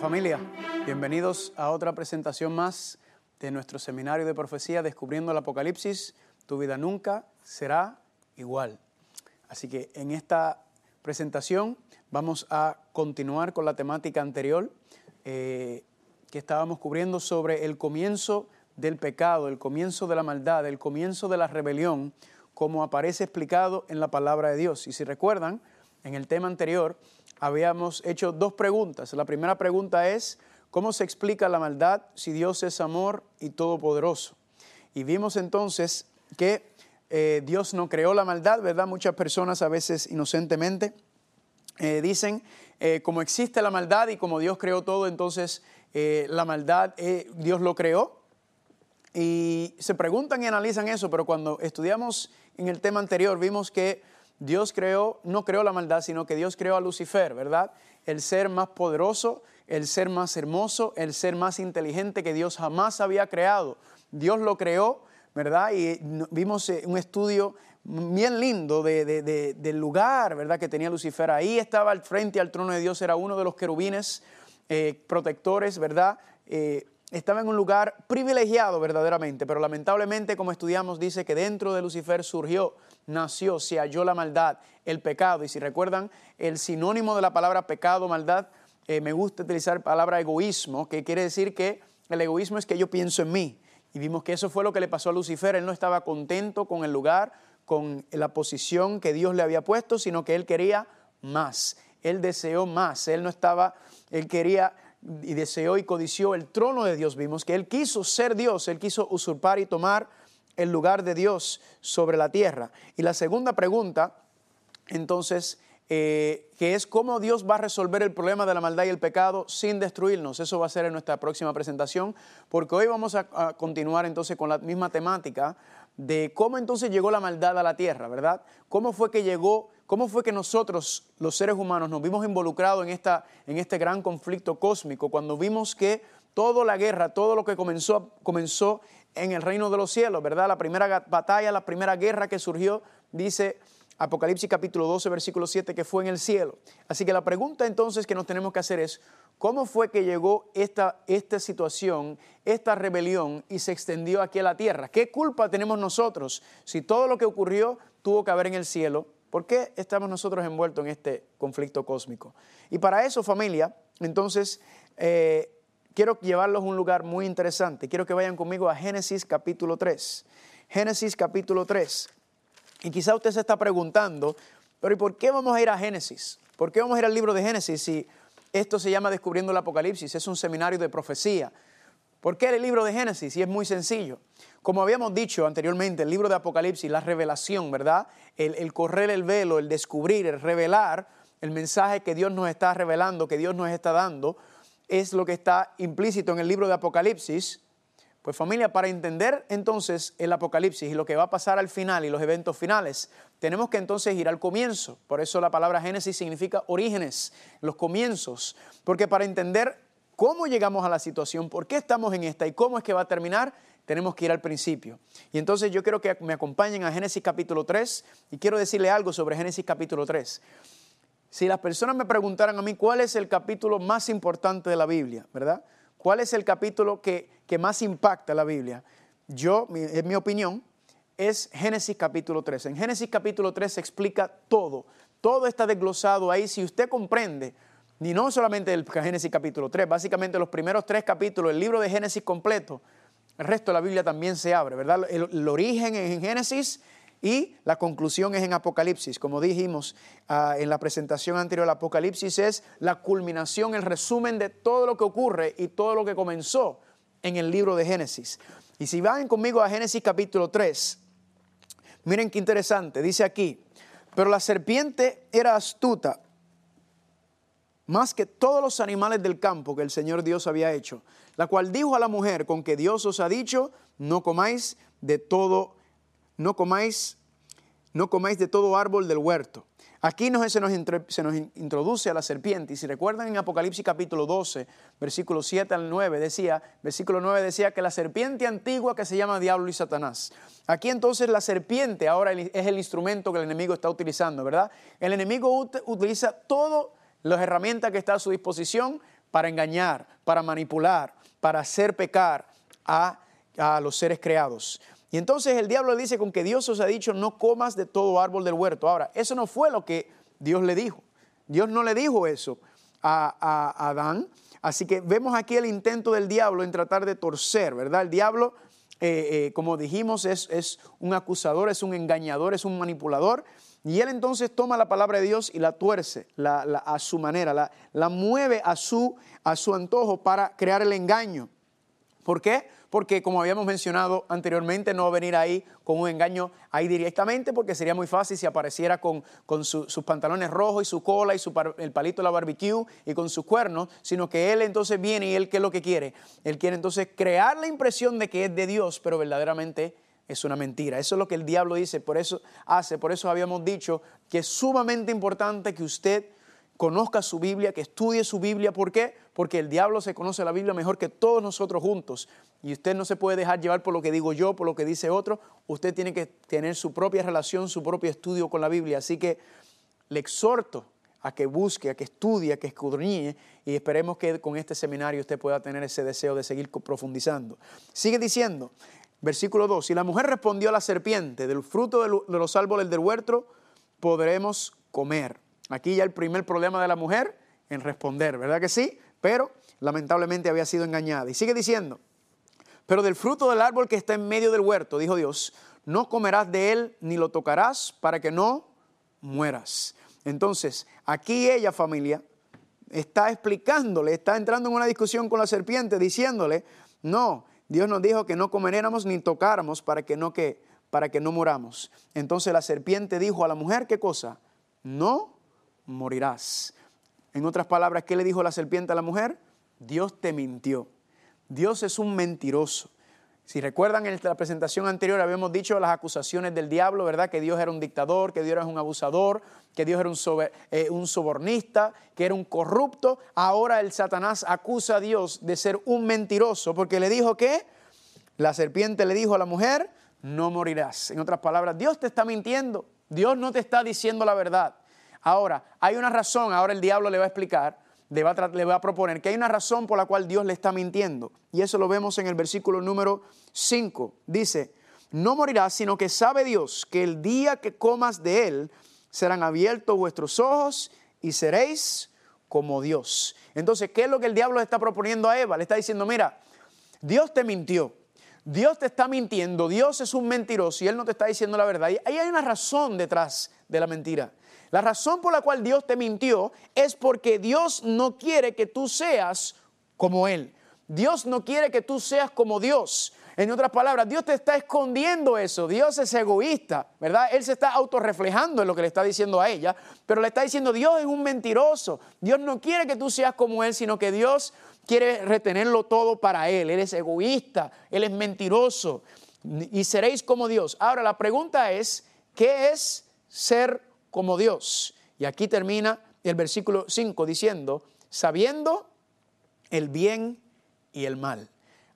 Familia, bienvenidos a otra presentación más de nuestro seminario de profecía Descubriendo el Apocalipsis, tu vida nunca será igual. Así que en esta presentación vamos a continuar con la temática anterior eh, que estábamos cubriendo sobre el comienzo del pecado, el comienzo de la maldad, el comienzo de la rebelión, como aparece explicado en la palabra de Dios. Y si recuerdan, en el tema anterior habíamos hecho dos preguntas. La primera pregunta es, ¿cómo se explica la maldad si Dios es amor y todopoderoso? Y vimos entonces que eh, Dios no creó la maldad, ¿verdad? Muchas personas a veces inocentemente eh, dicen, eh, como existe la maldad y como Dios creó todo, entonces la maldad Dios lo creó. Y se preguntan y analizan eso, pero cuando estudiamos en el tema anterior vimos que Dios creó, no creó la maldad, sino que Dios creó a Lucifer, ¿verdad? El ser más poderoso, el ser más hermoso, el ser más inteligente que Dios jamás había creado. Dios lo creó, ¿verdad? Y vimos eh, un estudio bien lindo del lugar, ¿verdad? Que tenía Lucifer. Ahí estaba al frente al trono de Dios, era uno de los querubines eh, protectores, ¿verdad? Eh, estaba en un lugar privilegiado verdaderamente, pero lamentablemente, como estudiamos, dice que dentro de Lucifer surgió nació, se halló la maldad, el pecado. Y si recuerdan, el sinónimo de la palabra pecado, maldad, eh, me gusta utilizar la palabra egoísmo, que quiere decir que el egoísmo es que yo pienso en mí. Y vimos que eso fue lo que le pasó a Lucifer. Él no estaba contento con el lugar, con la posición que Dios le había puesto, sino que él quería más. Él deseó más. Él no estaba, él quería y deseó y codició el trono de Dios. Vimos que él quiso ser Dios, él quiso usurpar y tomar el lugar de Dios sobre la tierra. Y la segunda pregunta, entonces, eh, que es cómo Dios va a resolver el problema de la maldad y el pecado sin destruirnos. Eso va a ser en nuestra próxima presentación, porque hoy vamos a, a, continuar entonces con la misma temática de cómo entonces llegó la maldad a la tierra, ¿verdad? ¿Cómo fue que llegó, cómo fue que nosotros, los seres humanos, nos vimos involucrados en, esta, en este gran conflicto cósmico, cuando vimos que toda la guerra, todo lo que comenzó, comenzó en el reino de los cielos, ¿verdad? La primera batalla, la primera guerra que surgió, dice Apocalipsis capítulo 12, versículo 7, que fue en el cielo. Así que la pregunta entonces que nos tenemos que hacer es, ¿cómo fue que llegó esta, esta situación, esta rebelión y se extendió aquí a la tierra? ¿Qué culpa tenemos nosotros si todo lo que ocurrió tuvo que haber en el cielo? ¿Por qué estamos nosotros envueltos en este conflicto cósmico? Y para eso, familia, entonces, eh, quiero llevarlos a un lugar muy interesante. Quiero que vayan conmigo a Génesis capítulo 3. Génesis capítulo 3. Y quizá usted se está preguntando, pero ¿y por qué vamos a ir a Génesis? ¿Por qué vamos a ir al libro de Génesis si esto se llama Descubriendo el Apocalipsis? Es un seminario de profecía. ¿Por qué el libro de Génesis? Y es muy sencillo. Como habíamos dicho anteriormente, el libro de Apocalipsis, la revelación, ¿verdad? El, el, correr el velo, el descubrir, el revelar el mensaje que Dios nos está revelando, que Dios nos está dando, es lo que está implícito en el libro de Apocalipsis. Pues familia, para entender entonces el Apocalipsis y lo que va a pasar al final y los eventos finales, tenemos que entonces ir al comienzo. Por eso la palabra Génesis significa orígenes, los comienzos. Porque para entender cómo llegamos a la situación, por qué estamos en esta y cómo es que va a terminar, tenemos que ir al principio. Y entonces yo quiero que me acompañen a Génesis capítulo 3 y quiero decirle algo sobre Génesis capítulo 3. Si las personas me preguntaran a mí cuál es el capítulo más importante de la Biblia, ¿verdad? ¿Cuál es el capítulo que, más impacta la Biblia? Yo, en mi opinión, es Génesis capítulo 3. En Génesis capítulo 3 se explica todo. Todo está desglosado ahí. Si usted comprende, ni no solamente el Génesis capítulo 3, básicamente los primeros tres capítulos, el libro de Génesis completo, el resto de la Biblia también se abre, ¿verdad? El, origen en Génesis, y la conclusión es en Apocalipsis. Como dijimos uh, en la presentación anterior, el Apocalipsis es la culminación, el resumen de todo lo que ocurre y todo lo que comenzó en el libro de Génesis. Y si van conmigo a Génesis capítulo 3, miren qué interesante, dice aquí, pero la serpiente era astuta más que todos los animales del campo que el Señor Dios había hecho, la cual dijo a la mujer, con que Dios os ha dicho, no comáis de todo no comáis, no comáis de todo árbol del huerto. Aquí se, nos, se nos introduce a la serpiente. Y si recuerdan en Apocalipsis capítulo 12, versículo 7 al 9, decía, versículo 9 decía que la serpiente antigua que se llama diablo y Satanás. Aquí entonces la serpiente ahora es el instrumento que el enemigo está utilizando, ¿verdad? El enemigo utiliza todas las herramientas que está a su disposición para engañar, para manipular, para hacer pecar a, a los seres creados. Y entonces el diablo le dice con que Dios os ha dicho no comas de todo árbol del huerto. Ahora, eso no fue lo que Dios le dijo. Dios no le dijo eso a, Adán. Así que vemos aquí el intento del diablo en tratar de torcer, ¿verdad? El diablo, eh, eh, como dijimos, es, es, un acusador, es un engañador, es un manipulador. Y él entonces toma la palabra de Dios y la tuerce a su manera, la, la mueve a su, a su antojo para crear el engaño. ¿Por qué? porque como habíamos mencionado anteriormente, no va a venir ahí con un engaño ahí directamente, porque sería muy fácil si apareciera con, sus pantalones rojos y su cola y su, el palito de la barbecue y con sus cuernos, sino que él entonces viene y él qué es lo que quiere. Él quiere entonces crear la impresión de que es de Dios, pero verdaderamente es una mentira. Eso es lo que el diablo dice, por eso hace, por eso habíamos dicho que es sumamente importante que usted conozca su Biblia, que estudie su Biblia. ¿Por qué? Porque el diablo se conoce la Biblia mejor que todos nosotros juntos. Y usted no se puede dejar llevar por lo que digo yo, por lo que dice otro. Usted tiene que tener su propia relación, su propio estudio con la Biblia. Así que le exhorto a que busque, a que estudie, a que escudriñe y esperemos que con este seminario usted pueda tener ese deseo de seguir profundizando. Sigue diciendo, versículo 2, si la mujer respondió a la serpiente, del fruto de los árboles del huerto podremos comer. Aquí ya el primer problema de la mujer en responder, ¿verdad que sí? Pero lamentablemente había sido engañada. Y sigue diciendo, pero del fruto del árbol que está en medio del huerto, dijo Dios, no comerás de él ni lo tocarás para que no mueras. Entonces, aquí ella, familia, está explicándole, está entrando en una discusión con la serpiente, diciéndole, no, Dios nos dijo que no comeremos ni tocáramos para que no que para que no muramos. Entonces la serpiente dijo a la mujer, ¿qué cosa? No morirás. En otras palabras, ¿qué le dijo la serpiente a la mujer? Dios te mintió. Dios es un mentiroso. Si recuerdan en la presentación anterior habíamos dicho las acusaciones del diablo, ¿verdad? Que Dios era un dictador, que Dios era un abusador, que Dios era un, eh, un sobornista, que era un corrupto. Ahora el Satanás acusa a Dios de ser un mentiroso porque le dijo que la serpiente le dijo a la mujer, no morirás. En otras palabras, Dios te está mintiendo. Dios no te está diciendo la verdad. Ahora, hay una razón, ahora el diablo le va a explicar, le va a, proponer que hay una razón por la cual Dios le está mintiendo. Y eso lo vemos en el versículo número 5. Dice, no morirás, sino que sabe Dios que el día que comas de él serán abiertos vuestros ojos y seréis como Dios. Entonces, ¿qué es lo que el diablo le está proponiendo a Eva? Le está diciendo, mira, Dios te mintió. Dios te está mintiendo, Dios es un mentiroso y Él no te está diciendo la verdad. Y ahí hay una razón detrás de la mentira. La razón por la cual Dios te mintió es porque Dios no quiere que tú seas como Él. Dios no quiere que tú seas como Dios. En otras palabras, Dios te está escondiendo eso. Dios es egoísta, ¿verdad? Él se está autorreflejando en lo que le está diciendo a ella, pero le está diciendo, Dios es un mentiroso. Dios no quiere que tú seas como Él, sino que Dios quiere retenerlo todo para Él. Él es egoísta, Él es mentiroso y seréis como Dios. Ahora, la pregunta es, ¿qué es ser como Dios. Y aquí termina el versículo 5 diciendo, sabiendo el bien y el mal.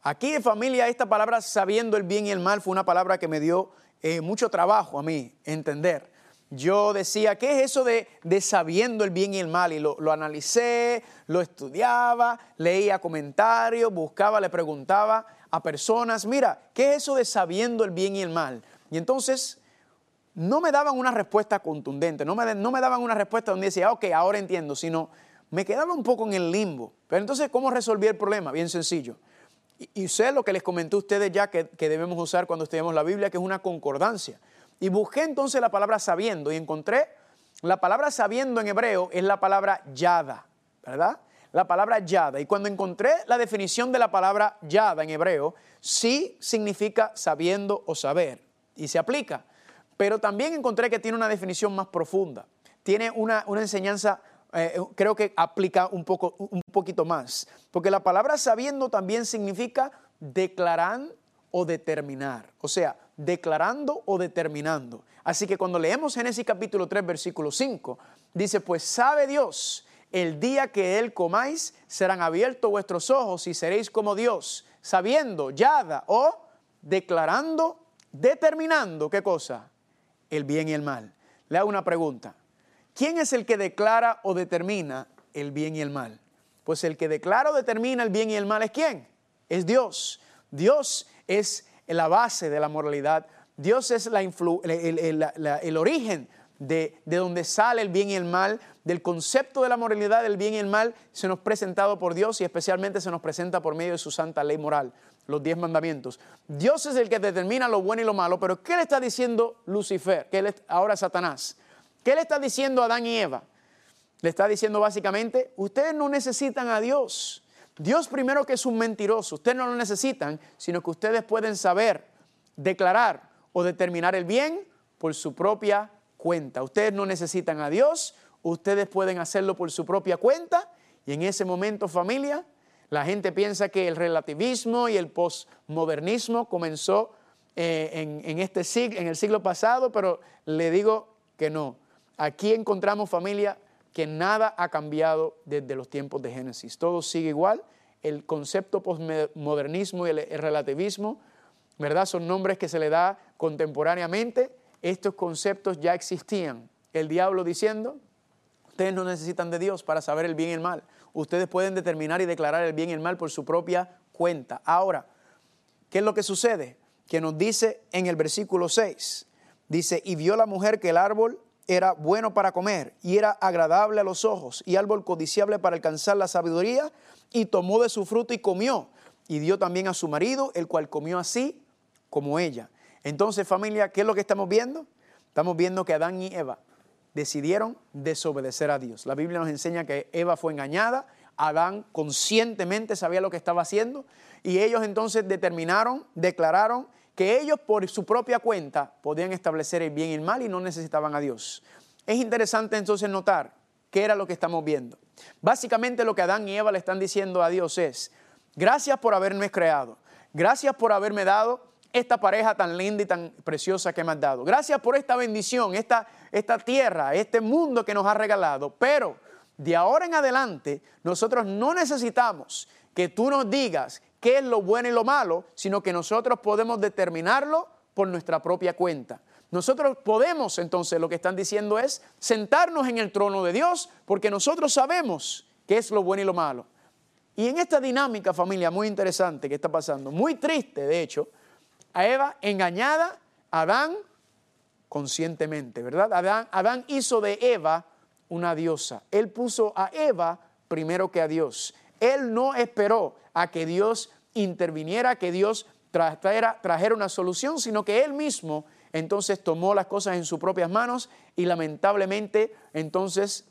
Aquí familia, esta palabra sabiendo el bien y el mal fue una palabra que me dio eh, mucho trabajo a mí entender. Yo decía, ¿qué es eso de, de sabiendo el bien y el mal? Y lo, lo, analicé, lo estudiaba, leía comentarios, buscaba, le preguntaba a personas, mira, ¿qué es eso de sabiendo el bien y el mal? Y entonces no me daban una respuesta contundente, no me, no me daban una respuesta donde decía, ok, ahora entiendo, sino me quedaba un poco en el limbo. Pero entonces, ¿cómo resolví el problema? Bien sencillo. Y, sé lo que les comenté a ustedes ya que, que debemos usar cuando estudiamos la Biblia, que es una concordancia. Y busqué entonces la palabra sabiendo y encontré la palabra sabiendo en hebreo es la palabra yada, ¿verdad? La palabra yada. Y cuando encontré la definición de la palabra yada en hebreo, sí significa sabiendo o saber. Y se aplica. Pero también encontré que tiene una definición más profunda. Tiene una, enseñanza, eh, creo que aplica un, poco, un poquito más. Porque la palabra sabiendo también significa declarar o determinar. O sea, declarando o determinando. Así que cuando leemos Génesis capítulo 3, versículo 5, dice, pues sabe Dios, el día que Él comáis, serán abiertos vuestros ojos y seréis como Dios, sabiendo, yada o declarando, determinando, ¿qué cosa? El bien y el mal. Le hago una pregunta. ¿Quién es el que declara o determina el bien y el mal? Pues el que declara o determina el bien y el mal es quién? Es Dios. Dios es la base de la moralidad. Dios es la el, origen de, de, donde sale el bien y el mal, del concepto de la moralidad, del bien y el mal, se nos presentado por Dios y especialmente se nos presenta por medio de su santa ley moral, los diez mandamientos. Dios es el que determina lo bueno y lo malo, pero ¿qué le está diciendo Lucifer? ¿Qué le, ahora Satanás? ¿Qué le está diciendo a Adán y Eva? Le está diciendo básicamente, ustedes no necesitan a Dios. Dios primero que es un mentiroso, ustedes no lo necesitan, sino que ustedes pueden saber, declarar o determinar el bien por su propia cuenta. Ustedes no necesitan a Dios, ustedes pueden hacerlo por su propia cuenta y en ese momento familia, la gente piensa que el relativismo y el postmodernismo comenzó eh, en, este siglo, en el siglo pasado, pero le digo que no. Aquí encontramos familia que nada ha cambiado desde los tiempos de Génesis. Todo sigue igual. El concepto postmodernismo y el, relativismo, ¿verdad? Son nombres que se le da contemporáneamente. Estos conceptos ya existían. El diablo diciendo, ustedes no necesitan de Dios para saber el bien y el mal. Ustedes pueden determinar y declarar el bien y el mal por su propia cuenta. Ahora, ¿qué es lo que sucede? Que nos dice en el versículo 6, dice, y vio la mujer que el árbol era bueno para comer y era agradable a los ojos y árbol codiciable para alcanzar la sabiduría y tomó de su fruto y comió y dio también a su marido, el cual comió así como ella. Entonces familia, ¿qué es lo que estamos viendo? Estamos viendo que Adán y Eva decidieron desobedecer a Dios. La Biblia nos enseña que Eva fue engañada, Adán conscientemente sabía lo que estaba haciendo y ellos entonces determinaron, declararon que ellos por su propia cuenta podían establecer el bien y el mal y no necesitaban a Dios. Es interesante entonces notar qué era lo que estamos viendo. Básicamente lo que Adán y Eva le están diciendo a Dios es, gracias por haberme creado, gracias por haberme dado esta pareja tan linda y tan preciosa que me has dado, gracias por esta bendición, esta, esta tierra, este mundo que nos ha regalado, pero de ahora en adelante nosotros no necesitamos que tú nos digas qué es lo bueno y lo malo, sino que nosotros podemos determinarlo por nuestra propia cuenta. Nosotros podemos, entonces, lo que están diciendo es sentarnos en el trono de Dios, porque nosotros sabemos qué es lo bueno y lo malo. Y en esta dinámica, familia, muy interesante que está pasando, muy triste, de hecho, a Eva engañada, Adán conscientemente, ¿verdad? Adán, Adán hizo de Eva una diosa. Él puso a Eva primero que a Dios. Él no esperó a que Dios interviniera, que Dios trajera, trajera una solución, sino que Él mismo entonces tomó las cosas en sus propias manos y lamentablemente entonces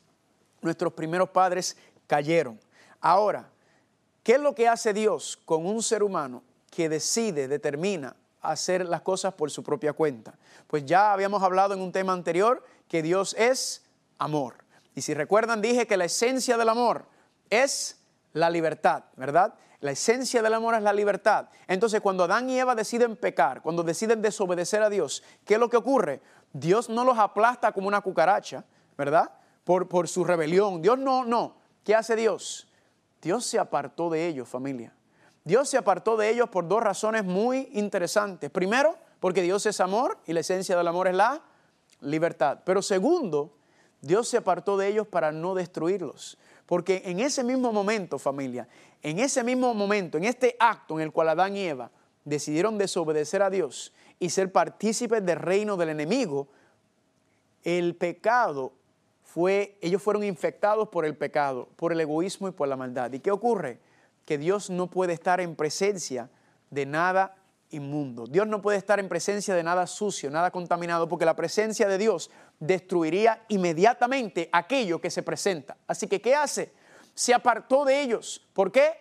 nuestros primeros padres cayeron. Ahora, ¿qué es lo que hace Dios con un ser humano que decide, determina hacer las cosas por su propia cuenta? Pues ya habíamos hablado en un tema anterior que Dios es amor. Y si recuerdan, dije que la esencia del amor es la libertad, ¿verdad? La esencia del amor es la libertad. Entonces, cuando Adán y Eva deciden pecar, cuando deciden desobedecer a Dios, ¿qué es lo que ocurre? Dios no los aplasta como una cucaracha, ¿verdad? Por, por su rebelión. Dios no, no. ¿Qué hace Dios? Dios se apartó de ellos, familia. Dios se apartó de ellos por dos razones muy interesantes. Primero, porque Dios es amor y la esencia del amor es la libertad. Pero segundo, Dios se apartó de ellos para no destruirlos. Porque en ese mismo momento, familia, en ese mismo momento, en este acto en el cual Adán y Eva decidieron desobedecer a Dios y ser partícipes del reino del enemigo, el pecado fue, ellos fueron infectados por el pecado, por el egoísmo y por la maldad. ¿Y qué ocurre? Que Dios no puede estar en presencia de nada inmundo. Dios no puede estar en presencia de nada sucio, nada contaminado, porque la presencia de Dios destruiría inmediatamente aquello que se presenta. Así que, ¿qué hace? Se apartó de ellos. ¿Por qué?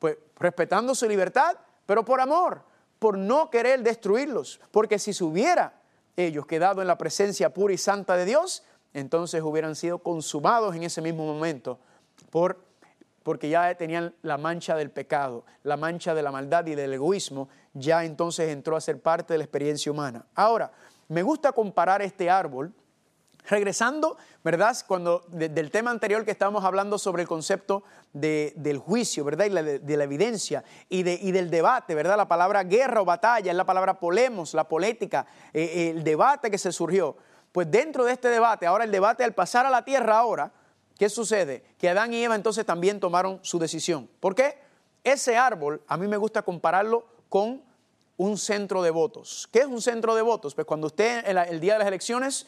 Pues respetando su libertad, pero por amor, por no querer destruirlos. Porque si se hubiera ellos quedado en la presencia pura y santa de Dios, entonces hubieran sido consumados en ese mismo momento por porque ya tenían la mancha del pecado, la mancha de la maldad y del egoísmo, ya entonces entró a ser parte de la experiencia humana. Ahora, me gusta comparar este árbol, regresando, ¿verdad? Cuando del tema anterior que estábamos hablando sobre el concepto del juicio, ¿verdad? Y de, la evidencia y, del debate, ¿verdad? La palabra guerra o batalla es la palabra polemos, la polética, eh, el debate que se surgió. Pues dentro de este debate, ahora el debate al pasar a la tierra ahora, ¿Qué ¿qué sucede? Que Adán y Eva entonces también tomaron su decisión. ¿Por qué? Ese árbol, a mí me gusta compararlo con un centro de votos. ¿Qué es un centro de votos? Pues cuando usted, el, día de las elecciones,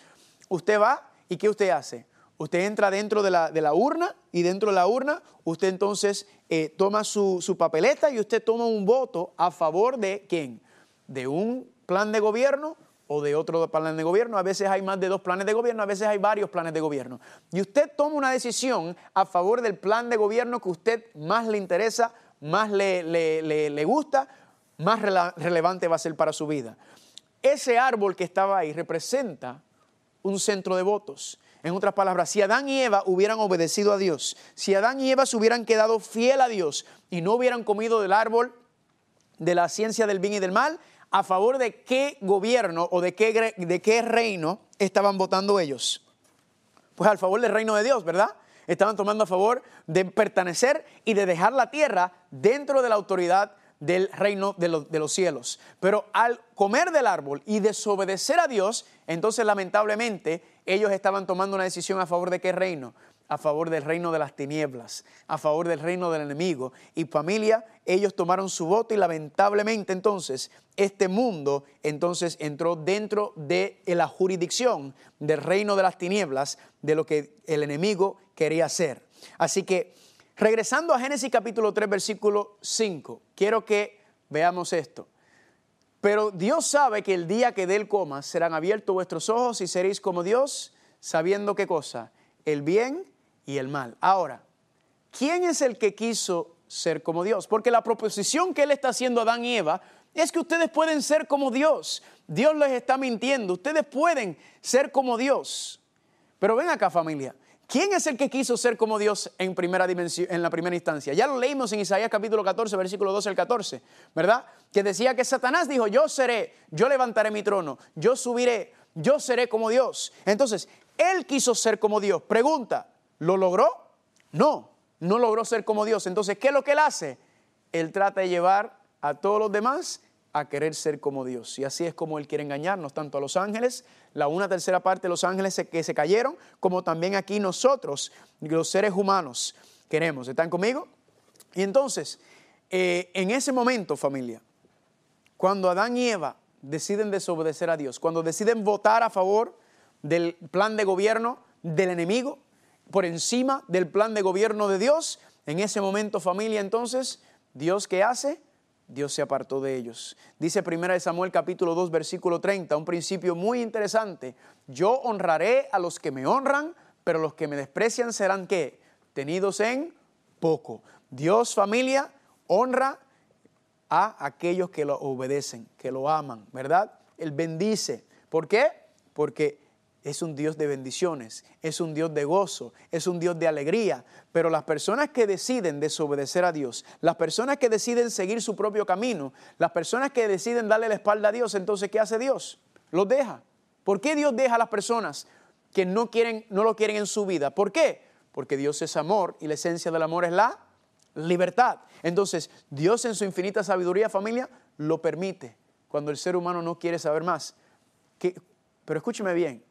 usted va y ¿qué usted hace? Usted entra dentro de la, urna y dentro de la urna usted entonces eh, toma su, su papeleta y usted toma un voto a favor de quién? De un plan de gobierno o de otro plan de gobierno. A veces hay más de dos planes de gobierno, a veces hay varios planes de gobierno. Y usted toma una decisión a favor del plan de gobierno que usted más le interesa, más le, le, gusta, más relevante va a ser para su vida. Ese árbol que estaba ahí representa un centro de votos. En otras palabras, si Adán y Eva hubieran obedecido a Dios, si Adán y Eva se hubieran quedado fiel a Dios y no hubieran comido del árbol de la ciencia del bien y del mal, a favor de qué gobierno o de qué, de qué reino estaban votando ellos. Pues al favor del reino de Dios, ¿verdad? Estaban tomando a favor de pertenecer y de dejar la tierra dentro de la autoridad del reino de, de, los cielos. Pero al comer del árbol y desobedecer a Dios, entonces lamentablemente ellos estaban tomando una decisión a favor de qué reino? A favor del reino de las tinieblas, a favor del reino del enemigo. Y familia, ellos tomaron su voto y lamentablemente entonces este mundo entonces entró dentro de la jurisdicción del reino de las tinieblas, de lo que el enemigo quería hacer. Así que regresando a Génesis capítulo 3 versículo 5, quiero que veamos esto. Pero Dios sabe que el día que de él coma serán abiertos vuestros ojos y seréis como Dios, sabiendo qué cosa, el bien y el mal. Ahora, ¿quién es el que quiso ser como Dios? Porque la proposición que él está haciendo a Adán y Eva es que ustedes pueden ser como Dios. Dios les está mintiendo. Ustedes pueden ser como Dios. Pero ven acá familia. ¿Quién es el que quiso ser como Dios en, primera dimensión, en la primera instancia? Ya lo leímos en Isaías capítulo 14, versículo 12 al 14, ¿verdad? Que decía que Satanás dijo, yo seré, yo levantaré mi trono, yo subiré, yo seré como Dios. Entonces, él quiso ser como Dios. Pregunta, ¿Lo logró? No, no logró ser como Dios. Entonces, ¿qué es lo que él hace? Él trata de llevar a todos los demás a querer ser como Dios. Y así es como Él quiere engañarnos, tanto a los ángeles, la una tercera parte de los ángeles que se cayeron, como también aquí nosotros, los seres humanos, queremos. ¿Están conmigo? Y entonces, eh, en ese momento, familia, cuando Adán y Eva deciden desobedecer a Dios, cuando deciden votar a favor del plan de gobierno del enemigo, por encima del plan de gobierno de Dios. En ese momento, familia, entonces, ¿Dios qué hace? Dios se apartó de ellos. Dice 1 Samuel capítulo 2 versículo 30, un principio muy interesante. Yo honraré a los que me honran, pero los que me desprecian serán qué? Tenidos en poco. Dios familia honra a aquellos que lo obedecen, que lo aman, ¿verdad? Él bendice. ¿Por qué? Porque es un Dios de bendiciones, es un Dios de gozo, es un Dios de alegría. Pero las personas que deciden desobedecer a Dios, las personas que deciden seguir su propio camino, las personas que deciden darle la espalda a Dios, entonces ¿qué hace Dios? Los deja. ¿Por qué Dios deja a las personas que no, quieren, no lo quieren en su vida? ¿Por qué? Porque Dios es amor y la esencia del amor es la libertad. Entonces, Dios en su infinita sabiduría, familia, lo permite cuando el ser humano no quiere saber más. pero escúcheme bien,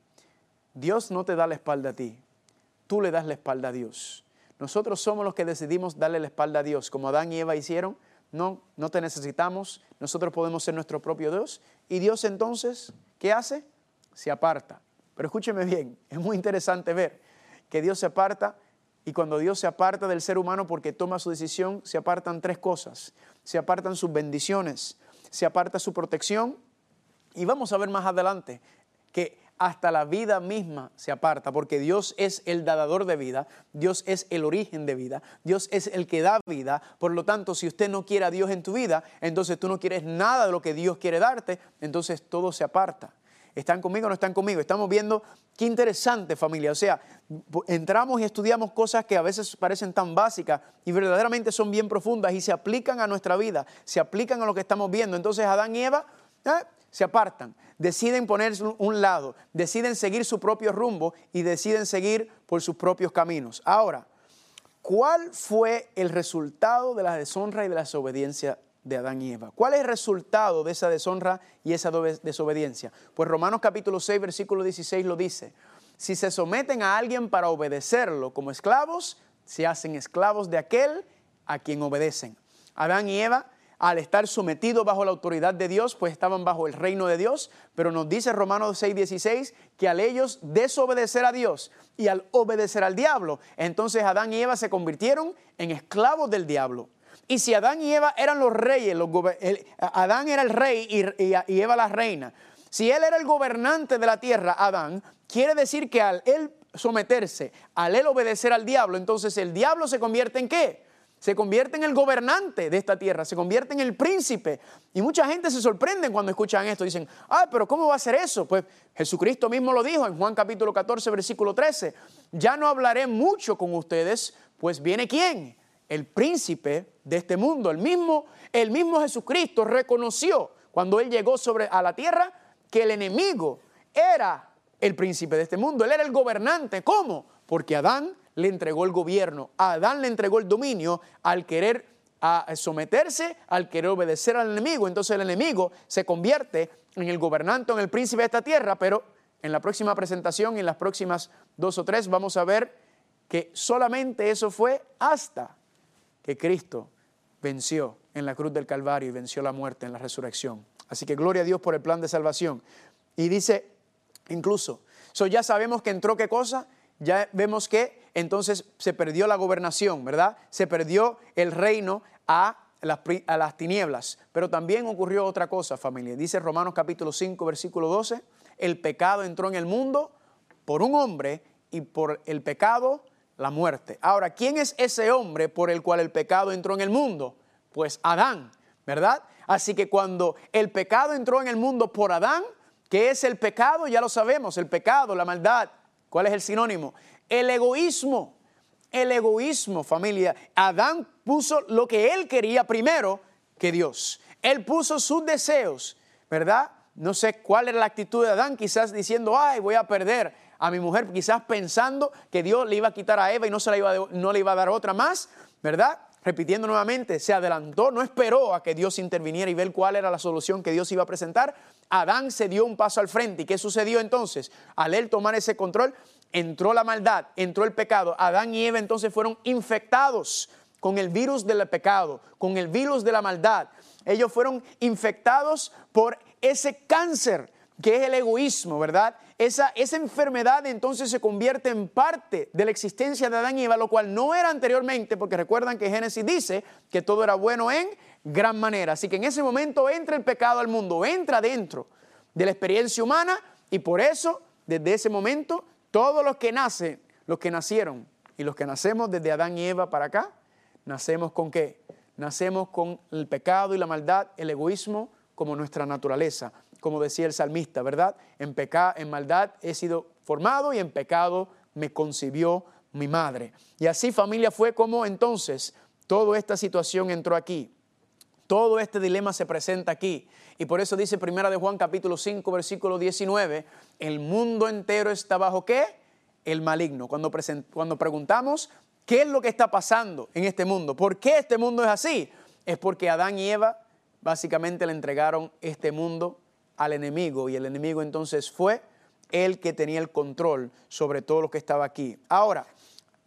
Dios no te da la espalda a ti, tú le das la espalda a Dios. Nosotros somos los que decidimos darle la espalda a Dios, como Adán y Eva hicieron. No, no te necesitamos, nosotros podemos ser nuestro propio Dios. Y Dios entonces, ¿qué hace? Se aparta. Pero escúcheme bien, es muy interesante ver que Dios se aparta y cuando Dios se aparta del ser humano porque toma su decisión, se apartan tres cosas. Se apartan sus bendiciones, se aparta su protección y vamos a ver más adelante que hasta la vida misma se aparta, porque Dios es el dador de vida, Dios es el origen de vida, Dios es el que da vida. Por lo tanto, si usted no quiere a Dios en tu vida, entonces tú no quieres nada de lo que Dios quiere darte, entonces todo se aparta. ¿Están conmigo o no están conmigo? Estamos viendo qué interesante familia. O sea, entramos y estudiamos cosas que a veces parecen tan básicas y verdaderamente son bien profundas y se aplican a nuestra vida, se aplican a lo que estamos viendo. Entonces Adán y Eva ¿eh? Se apartan deciden ponerse un lado, deciden seguir su propio rumbo y deciden seguir por sus propios caminos. Ahora, ¿cuál fue el resultado de la deshonra y de la desobediencia de Adán y Eva? ¿Cuál es el resultado de esa deshonra y esa desobediencia? Pues Romanos capítulo 6, versículo 16 lo dice. si se someten a alguien para obedecerlo como esclavos, se hacen esclavos de aquel a quien obedecen. Adán y Eva, al estar sometidos bajo la autoridad de Dios, pues estaban bajo el reino de Dios, pero nos dice Romanos 6:16 que al ellos desobedecer a Dios y al obedecer al diablo, entonces Adán y Eva se convirtieron en esclavos del diablo. Y si Adán y Eva eran los reyes, Adán era el rey y Eva la reina, si él era el gobernante de la tierra, Adán, quiere decir que al él someterse, al él obedecer al diablo, entonces el diablo se convierte en qué? Se convierte en el gobernante de esta tierra, se convierte en el príncipe. Y mucha gente se sorprende cuando escuchan esto. Dicen, ay, pero ¿cómo va a ser eso? Pues Jesucristo mismo lo dijo en Juan capítulo 14, versículo 13. Ya no hablaré mucho con ustedes, pues viene quién? El príncipe de este mundo. El mismo, el mismo Jesucristo reconoció cuando él llegó sobre a la tierra que el enemigo era el príncipe de este mundo, él era el gobernante. ¿Cómo? Porque Adán le entregó el gobierno, Adán le entregó el dominio al querer someterse, al querer obedecer al enemigo. Entonces el enemigo se convierte en el gobernante, en el príncipe de esta tierra, pero en la próxima presentación, en las próximas dos o tres, vamos a ver que solamente eso fue hasta que Cristo venció en la cruz del Calvario y venció la muerte en la resurrección. Así que gloria a Dios por el plan de salvación. Y dice incluso, so ya sabemos que entró qué cosa, ya vemos que entonces se perdió la gobernación, ¿verdad? Se perdió el reino a las, tinieblas. Pero también ocurrió otra cosa, familia. Dice Romanos capítulo 5, versículo 12, el pecado entró en el mundo por un hombre y por el pecado la muerte. Ahora, ¿quién es ese hombre por el cual el pecado entró en el mundo? Pues Adán, ¿verdad? Así que cuando el pecado entró en el mundo por Adán, ¿qué es el pecado? Ya lo sabemos, el pecado, la maldad. ¿Cuál es el sinónimo? El egoísmo. El egoísmo, familia. Adán puso lo que él quería primero que Dios. Él puso sus deseos, ¿verdad? No sé cuál era la actitud de Adán, quizás diciendo, ay, voy a perder a mi mujer, quizás pensando que Dios le iba a quitar a Eva y no, se la iba no le iba a dar otra más, ¿verdad? repitiendo nuevamente, se adelantó, no esperó a que Dios interviniera y ver cuál era la solución que Dios iba a presentar. Adán se dio un paso al frente. ¿Y qué sucedió entonces? Al él tomar ese control, entró la maldad, entró el pecado. Adán y Eva entonces fueron infectados con el virus del pecado, con el virus de la maldad. Ellos fueron infectados por ese cáncer que es el egoísmo, ¿verdad? Esa, esa enfermedad entonces se convierte en parte de la existencia de Adán y Eva, lo cual no era anteriormente, porque recuerdan que Génesis dice que todo era bueno en gran manera. Así que en ese momento entra el pecado al mundo, entra dentro de la experiencia humana y por eso, desde ese momento, todos los que nacen, los que nacieron y los que nacemos desde Adán y Eva para acá, nacemos con qué? Nacemos con el pecado y la maldad, el egoísmo como nuestra naturaleza como decía el salmista, ¿verdad? En, en maldad he sido formado y en pecado me concibió mi madre. Y así familia fue como entonces toda esta situación entró aquí. Todo este dilema se presenta aquí. Y por eso dice Primera de Juan capítulo 5 versículo 19, el mundo entero está bajo qué? El maligno. Cuando, cuando preguntamos, ¿qué es lo que está pasando en este mundo? ¿Por qué este mundo es así? Es porque Adán y Eva básicamente le entregaron este mundo al enemigo y el enemigo entonces fue el que tenía el control sobre todo lo que estaba aquí. Ahora,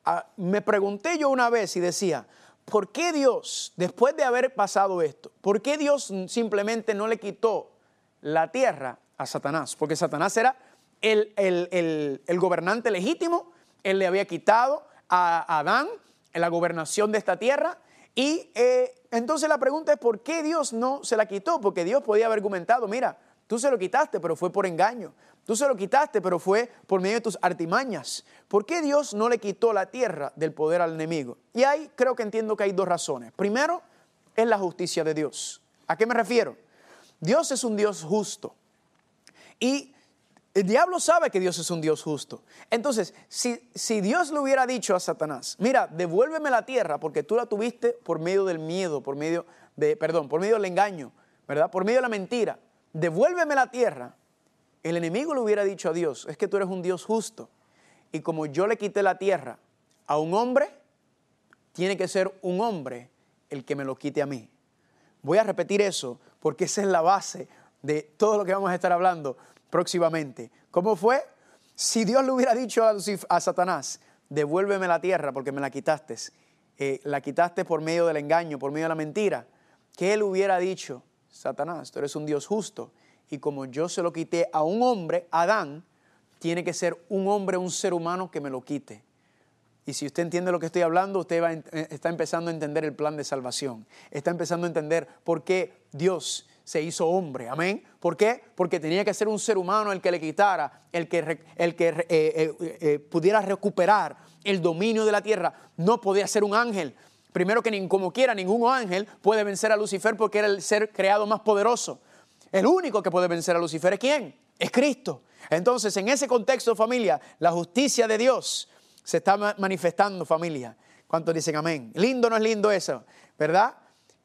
ah, me pregunté yo una vez y decía, ¿por qué Dios, después de haber pasado esto, por qué Dios simplemente no le quitó la tierra a Satanás? Porque Satanás era el, el, gobernante legítimo, él le había quitado a Adán la gobernación de esta tierra y eh, entonces la pregunta es, ¿por qué Dios no se la quitó? Porque Dios podía haber argumentado, mira, Tú se lo quitaste, pero fue por engaño. Tú se lo quitaste, pero fue por medio de tus artimañas. ¿Por qué Dios no le quitó la tierra del poder al enemigo? Y ahí creo que entiendo que hay dos razones. Primero, es la justicia de Dios. ¿A qué me refiero? Dios es un Dios justo. Y el diablo sabe que Dios es un Dios justo. Entonces, si, si, Dios le hubiera dicho a Satanás, mira, devuélveme la tierra porque tú la tuviste por medio del miedo, por medio de, perdón, por medio del engaño, ¿verdad? Por medio de la mentira devuélveme la tierra, el enemigo le hubiera dicho a Dios, es que tú eres un Dios justo. Y como yo le quité la tierra a un hombre, tiene que ser un hombre el que me lo quite a mí. Voy a repetir eso porque esa es la base de todo lo que vamos a estar hablando próximamente. ¿Cómo fue? Si Dios le hubiera dicho a, a Satanás, devuélveme la tierra porque me la quitaste, eh, la quitaste por medio del engaño, por medio de la mentira, ¿qué él hubiera dicho? Satanás, tú eres un Dios justo y como yo se lo quité a un hombre, Adán, tiene que ser un hombre, un ser humano que me lo quite. Y si usted entiende lo que estoy hablando, usted va eh, está empezando a entender el plan de salvación. Está empezando a entender por qué Dios se hizo hombre. Amén. ¿Por qué? Porque tenía que ser un ser humano el que le quitara, el que, el que eh, eh, pudiera recuperar el dominio de la tierra. No podía ser un ángel. Primero que ni como quiera, ningún ángel puede vencer a Lucifer porque era el ser creado más poderoso. El único que puede vencer a Lucifer es quién? Es Cristo. Entonces, en ese contexto, familia, la justicia de Dios se está ma- manifestando, familia. ¿Cuántos dicen amén? Lindo no es lindo eso, ¿verdad?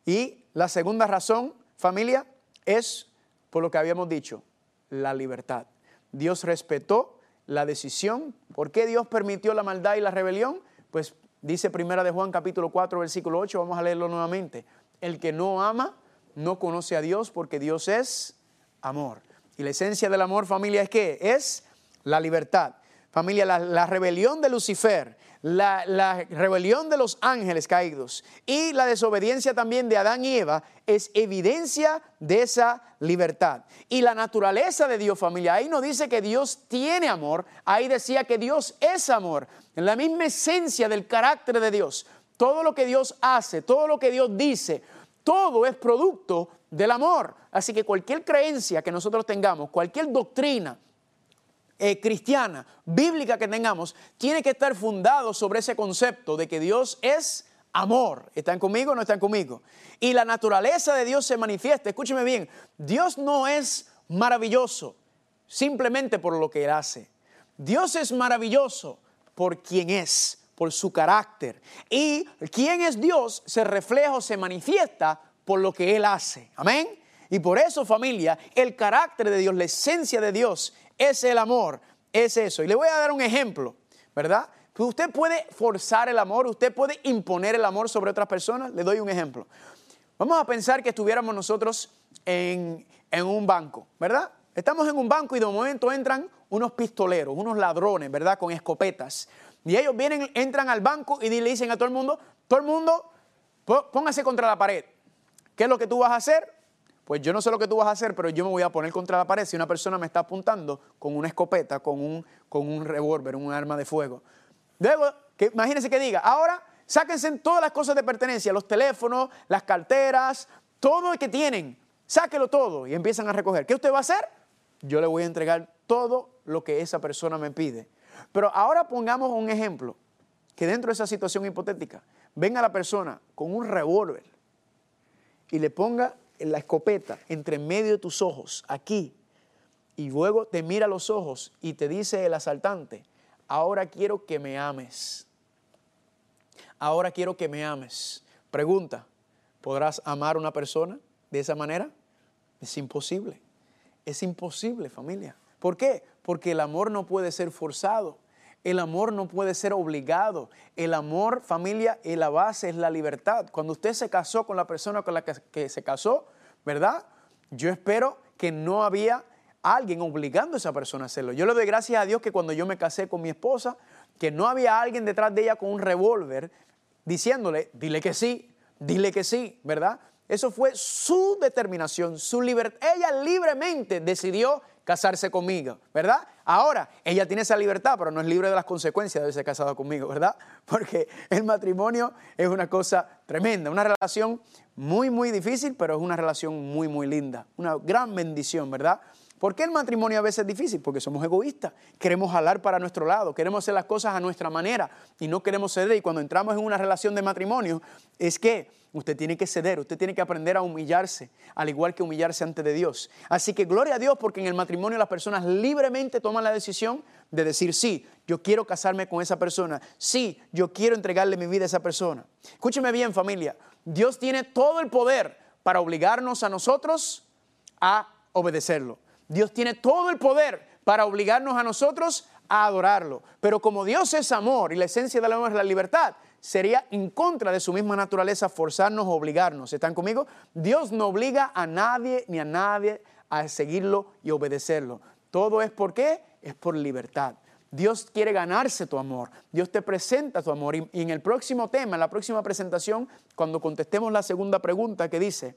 Y la segunda razón, familia, es por lo que habíamos dicho, la libertad. Dios respetó la decisión. ¿Por qué Dios permitió la maldad y la rebelión? Pues dice Primera de Juan capítulo 4 versículo 8, vamos a leerlo nuevamente. El que no ama no conoce a Dios porque Dios es amor. Y la esencia del amor, familia, es qué? Es la libertad. Familia, la, la rebelión de Lucifer, la, rebelión de los ángeles caídos y la desobediencia también de Adán y Eva es evidencia de esa libertad. Y la naturaleza de Dios, familia, ahí no dice que Dios tiene amor, ahí decía que Dios es amor. En la misma esencia del carácter de Dios, todo lo que Dios hace, todo lo que Dios dice, todo es producto del amor. Así que cualquier creencia que nosotros tengamos, cualquier doctrina, eh, cristiana, bíblica que tengamos, tiene que estar fundado sobre ese concepto de que Dios es amor. ¿Están conmigo o no están conmigo? Y la naturaleza de Dios se manifiesta. Escúcheme bien, Dios no es maravilloso simplemente por lo que Él hace. Dios es maravilloso por quien es, por su carácter. Y quién es Dios se refleja o se manifiesta por lo que Él hace. Amén. Y por eso, familia, el carácter de Dios, la esencia de Dios es el amor, es eso. Y le voy a dar un ejemplo, ¿verdad? Pues Usted puede forzar el amor, usted puede imponer el amor sobre otras personas. Le doy un ejemplo. Vamos a pensar que estuviéramos nosotros en, en un banco, ¿verdad? Estamos en un banco y de momento entran unos pistoleros, unos ladrones, ¿verdad? Con escopetas. Y ellos vienen, entran al banco y le dicen a todo el mundo, todo el mundo, pó- póngase contra la pared. ¿Qué es lo que tú vas a hacer? Pues yo no sé lo que tú vas a hacer, pero yo me voy a poner contra la pared si una persona me está apuntando con una escopeta, con un, con un revólver, un arma de fuego. Luego, que, imagínense que diga, ahora sáquense todas las cosas de pertenencia, los teléfonos, las carteras, todo lo que tienen, sáquelo todo y empiezan a recoger. ¿Qué usted va a hacer? Yo le voy a entregar todo lo que esa persona me pide. Pero ahora pongamos un ejemplo, que dentro de esa situación hipotética, venga la persona con un revólver y le ponga la escopeta entre medio de tus ojos, aquí, y luego te mira a los ojos y te dice el asaltante, ahora quiero que me ames. Ahora quiero que me ames. Pregunta, ¿podrás amar a una persona de esa manera? Es imposible. Es imposible, familia. ¿Por qué? Porque el amor no puede ser forzado. El amor no puede ser obligado. El amor, familia, y la base es la libertad. Cuando usted se casó con la persona con la que, que se casó, ¿verdad? Yo espero que no había alguien obligando a esa persona a hacerlo. Yo le doy gracias a Dios que cuando yo me casé con mi esposa, que no había alguien detrás de ella con un revólver diciéndole, dile que sí, dile que sí, ¿verdad? Eso fue su determinación, su libertad. Ella libremente decidió casarse conmigo, ¿verdad? Ahora, ella tiene esa libertad, pero no es libre de las consecuencias de haberse casado conmigo, ¿verdad? Porque el matrimonio es una cosa tremenda, una relación muy, muy difícil, pero es una relación muy, muy linda, una gran bendición, ¿verdad? ¿Por qué el matrimonio a veces es difícil? Porque somos egoístas. Queremos jalar para nuestro lado, queremos hacer las cosas a nuestra manera y no queremos ceder. Y cuando entramos en una relación de matrimonio, es que usted tiene que ceder, usted tiene que aprender a humillarse, al igual que humillarse ante de Dios. Así que gloria a Dios porque en el matrimonio las personas libremente toman la decisión de decir, sí, yo quiero casarme con esa persona, sí, yo quiero entregarle mi vida a esa persona. Escúcheme bien familia, Dios tiene todo el poder para obligarnos a nosotros a obedecerlo. Dios tiene todo el poder para obligarnos a nosotros a adorarlo. Pero como Dios es amor y la esencia del amor es la libertad, sería en contra de su misma naturaleza forzarnos o obligarnos. ¿Están conmigo? Dios no obliga a nadie ni a nadie a seguirlo y obedecerlo. Todo es por qué? Es por libertad. Dios quiere ganarse tu amor. Dios te presenta tu amor. Y, en el próximo tema, en la próxima presentación, cuando contestemos la segunda pregunta que dice,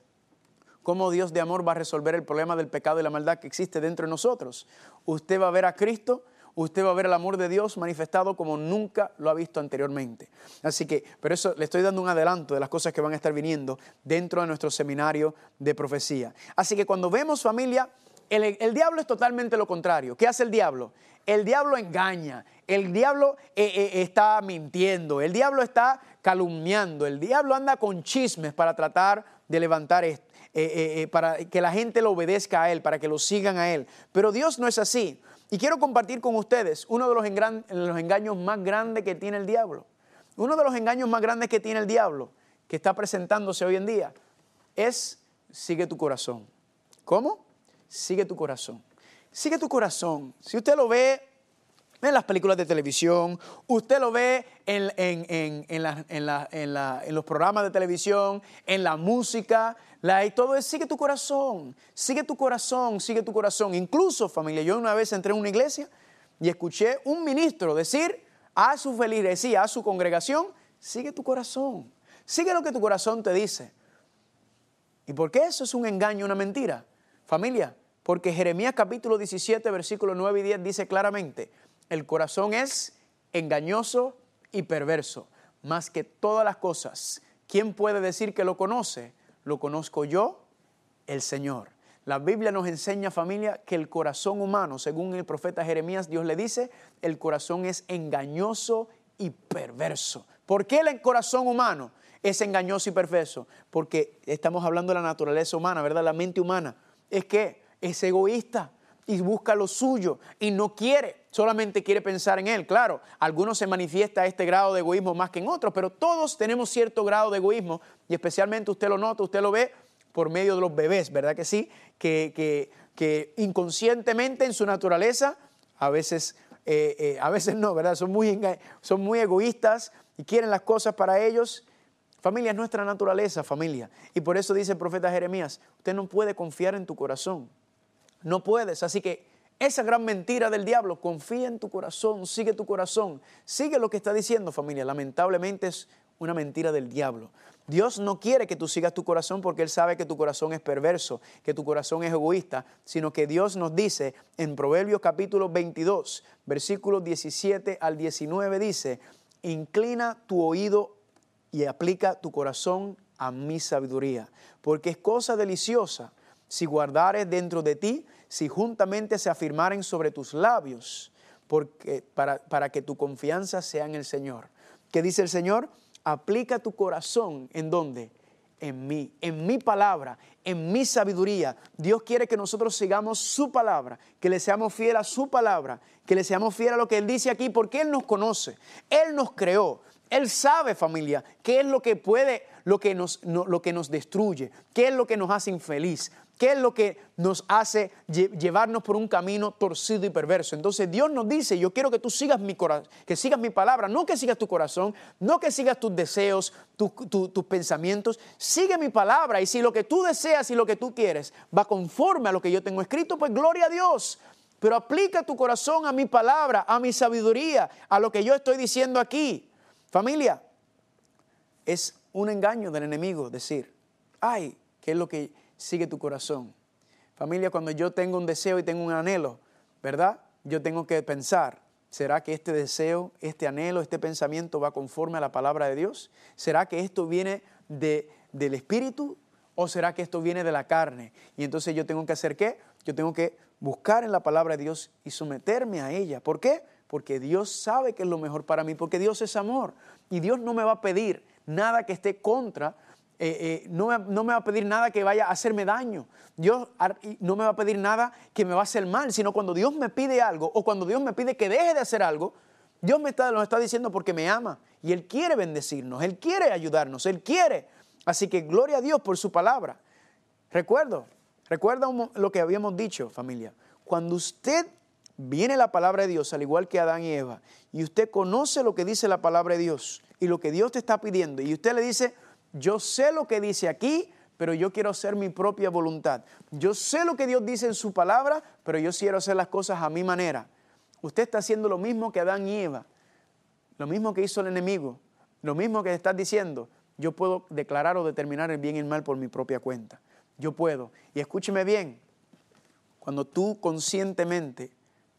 ¿cómo Dios de amor va a resolver el problema del pecado y la maldad que existe dentro de nosotros? Usted va a ver a Cristo usted va a ver el amor de Dios manifestado como nunca lo ha visto anteriormente. Así que, pero eso le estoy dando un adelanto de las cosas que van a estar viniendo dentro de nuestro seminario de profecía. Así que cuando vemos familia, el, diablo es totalmente lo contrario. ¿Qué hace el diablo? El diablo engaña, el diablo eh, eh, está mintiendo, el diablo está calumniando, el diablo anda con chismes para tratar de levantar. Eh, para que la gente lo obedezca a Él, para que lo sigan a Él. Pero Dios no es así. Y quiero compartir con ustedes uno de los, engaños más grandes que tiene el diablo. Uno de los engaños más grandes que tiene el diablo, que está presentándose hoy en día, es sigue tu corazón. ¿Cómo? Sigue tu corazón. Sigue tu corazón. Si usted lo ve en las películas de televisión, usted lo ve en, en, los programas de televisión, en la música, y todo es sigue tu corazón, sigue tu corazón, sigue tu corazón. Incluso, familia, yo una vez entré en una iglesia y escuché un ministro decir a su feligresía, a su congregación, sigue tu corazón, sigue lo que tu corazón te dice. ¿Y por qué eso es un engaño, una mentira? Familia, porque Jeremías capítulo 17, versículos 9 y 10 dice claramente, el corazón es engañoso y perverso, más que todas las cosas. ¿Quién puede decir que lo conoce? Lo conozco yo, el Señor. La Biblia nos enseña, familia, que el corazón humano, según el profeta Jeremías, Dios le dice, el corazón es engañoso y perverso. ¿Por qué el corazón humano es engañoso y perverso? Porque estamos hablando de la naturaleza humana, ¿verdad? La mente humana. Es que es egoísta y busca lo suyo y no quiere, solamente quiere pensar en él. Claro, algunos se manifiesta este grado de egoísmo más que en otros, pero todos tenemos cierto grado de egoísmo y especialmente usted lo nota, usted lo ve por medio de los bebés, ¿verdad que sí? Que, que, inconscientemente en su naturaleza, a veces, eh, eh, a veces no, ¿verdad? Son muy, son muy egoístas y quieren las cosas para ellos. Familia es nuestra naturaleza, familia. Y por eso dice el profeta Jeremías, usted no puede confiar en tu corazón no puedes. Así que esa gran mentira del diablo, confía en tu corazón, sigue tu corazón, sigue lo que está diciendo familia. Lamentablemente es una mentira del diablo. Dios no quiere que tú sigas tu corazón porque Él sabe que tu corazón es perverso, que tu corazón es egoísta, sino que Dios nos dice en Proverbios capítulo 22, versículos 17 al 19, dice, inclina tu oído y aplica tu corazón a mi sabiduría, porque es cosa deliciosa si guardares dentro de ti si juntamente se afirmaren sobre tus labios, porque, para, para que tu confianza sea en el Señor. ¿Qué dice el Señor? Aplica tu corazón en dónde? En mí, en mi palabra, en mi sabiduría. Dios quiere que nosotros sigamos su palabra, que le seamos fieles a su palabra, que le seamos fieles a lo que Él dice aquí, porque Él nos conoce, Él nos creó, Él sabe familia, qué es lo que puede, lo que nos, lo que nos destruye, qué es lo que nos hace infeliz. ¿Qué es lo que nos hace llevarnos por un camino torcido y perverso? Entonces Dios nos dice, yo quiero que tú sigas mi que sigas mi palabra, no que sigas tu corazón, no que sigas tus deseos, tus pensamientos, sigue mi palabra y si lo que tú deseas y lo que tú quieres va conforme a lo que yo tengo escrito, pues gloria a Dios. Pero aplica tu corazón a mi palabra, a mi sabiduría, a lo que yo estoy diciendo aquí. Familia, es un engaño del enemigo decir, ay, ¿qué es lo que sigue tu corazón. Familia, cuando yo tengo un deseo y tengo un anhelo, ¿verdad? Yo tengo que pensar, ¿será que este deseo, este anhelo, este pensamiento va conforme a la palabra de Dios? ¿Será que esto viene de, del Espíritu o será que esto viene de la carne? Y entonces yo tengo que hacer qué? Yo tengo que buscar en la palabra de Dios y someterme a ella. ¿Por qué? Porque Dios sabe que es lo mejor para mí, porque Dios es amor. Y Dios no me va a pedir nada que esté contra eh, eh, no, me, va a pedir nada que vaya a hacerme daño. Dios no me va a pedir nada que me va a hacer mal, sino cuando Dios me pide algo o cuando Dios me pide que deje de hacer algo, Dios me está, está diciendo porque me ama y Él quiere bendecirnos, Él quiere ayudarnos, Él quiere. Así que gloria a Dios por su palabra. Recuerdo, recuerda lo que habíamos dicho, familia. Cuando usted viene la palabra de Dios, al igual que Adán y Eva, y usted conoce lo que dice la palabra de Dios y lo que Dios te está pidiendo, y usted le dice, yo sé lo que dice aquí, pero yo quiero hacer mi propia voluntad. Yo sé lo que Dios dice en su palabra, pero yo quiero hacer las cosas a mi manera. Usted está haciendo lo mismo que Adán y Eva, lo mismo que hizo el enemigo, lo mismo que estás diciendo. Yo puedo declarar o determinar el bien y el mal por mi propia cuenta. Yo puedo. Y escúcheme bien, cuando tú conscientemente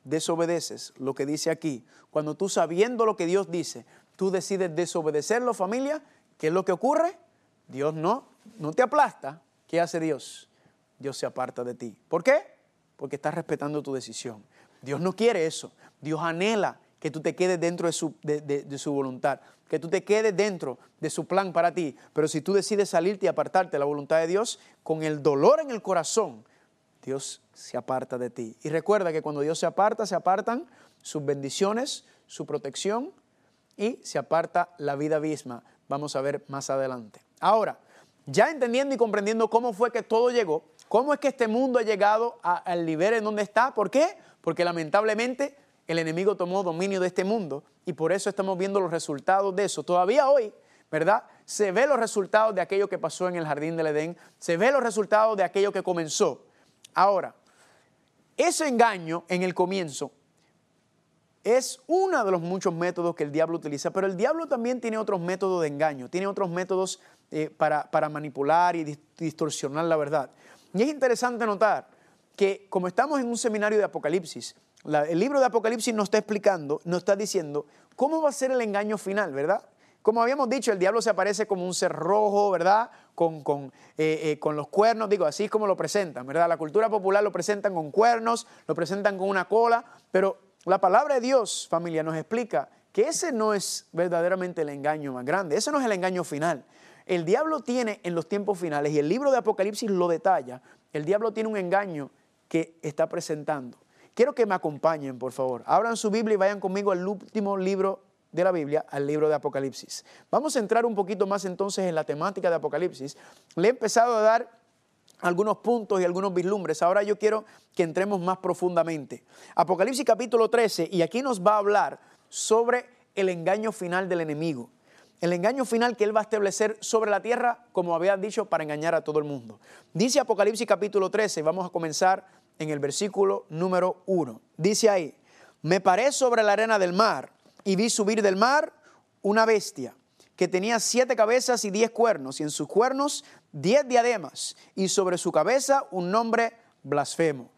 desobedeces lo que dice aquí, cuando tú sabiendo lo que Dios dice, tú decides desobedecerlo, familia, ¿qué es lo que ocurre? Dios no, no te aplasta. ¿Qué hace Dios? Dios se aparta de ti. ¿Por qué? Porque estás respetando tu decisión. Dios no quiere eso. Dios anhela que tú te quedes dentro de su, de, su, voluntad, que tú te quedes dentro de su plan para ti. Pero si tú decides salirte y apartarte de la voluntad de Dios, con el dolor en el corazón, Dios se aparta de ti. Y recuerda que cuando Dios se aparta, se apartan sus bendiciones, su protección y se aparta la vida misma. Vamos a ver más adelante. Ahora, ya entendiendo y comprendiendo cómo fue que todo llegó, cómo es que este mundo ha llegado al nivel en donde está, ¿por qué? Porque lamentablemente el enemigo tomó dominio de este mundo y por eso estamos viendo los resultados de eso. Todavía hoy, ¿verdad? Se ve los resultados de aquello que pasó en el jardín del Edén, se ve los resultados de aquello que comenzó. Ahora, ese engaño en el comienzo es uno de los muchos métodos que el diablo utiliza, pero el diablo también tiene otros métodos de engaño, tiene otros métodos eh, para, manipular y distorsionar la verdad. Y es interesante notar que como estamos en un seminario de Apocalipsis, el libro de Apocalipsis nos está explicando, nos está diciendo cómo va a ser el engaño final, ¿verdad? Como habíamos dicho, el diablo se aparece como un ser rojo, ¿verdad? Con, con, eh, eh, con, los cuernos, digo, así es como lo presentan, ¿verdad? La cultura popular lo presentan con cuernos, lo presentan con una cola, pero la palabra de Dios, familia, nos explica que ese no es verdaderamente el engaño más grande, ese no es el engaño final. El diablo tiene en los tiempos finales, y el libro de Apocalipsis lo detalla, el diablo tiene un engaño que está presentando. Quiero que me acompañen, por favor. Abran su Biblia y vayan conmigo al último libro de la Biblia, al libro de Apocalipsis. Vamos a entrar un poquito más entonces en la temática de Apocalipsis. Le he empezado a dar algunos puntos y algunos vislumbres. Ahora yo quiero que entremos más profundamente. Apocalipsis capítulo 13, y aquí nos va a hablar sobre el engaño final del enemigo. El engaño final que él va a establecer sobre la tierra, como había dicho, para engañar a todo el mundo. Dice Apocalipsis capítulo 13, vamos a comenzar en el versículo número 1. Dice ahí, me paré sobre la arena del mar y vi subir del mar una bestia que tenía siete cabezas y diez cuernos, y en sus cuernos diez diademas, y sobre su cabeza un nombre blasfemo.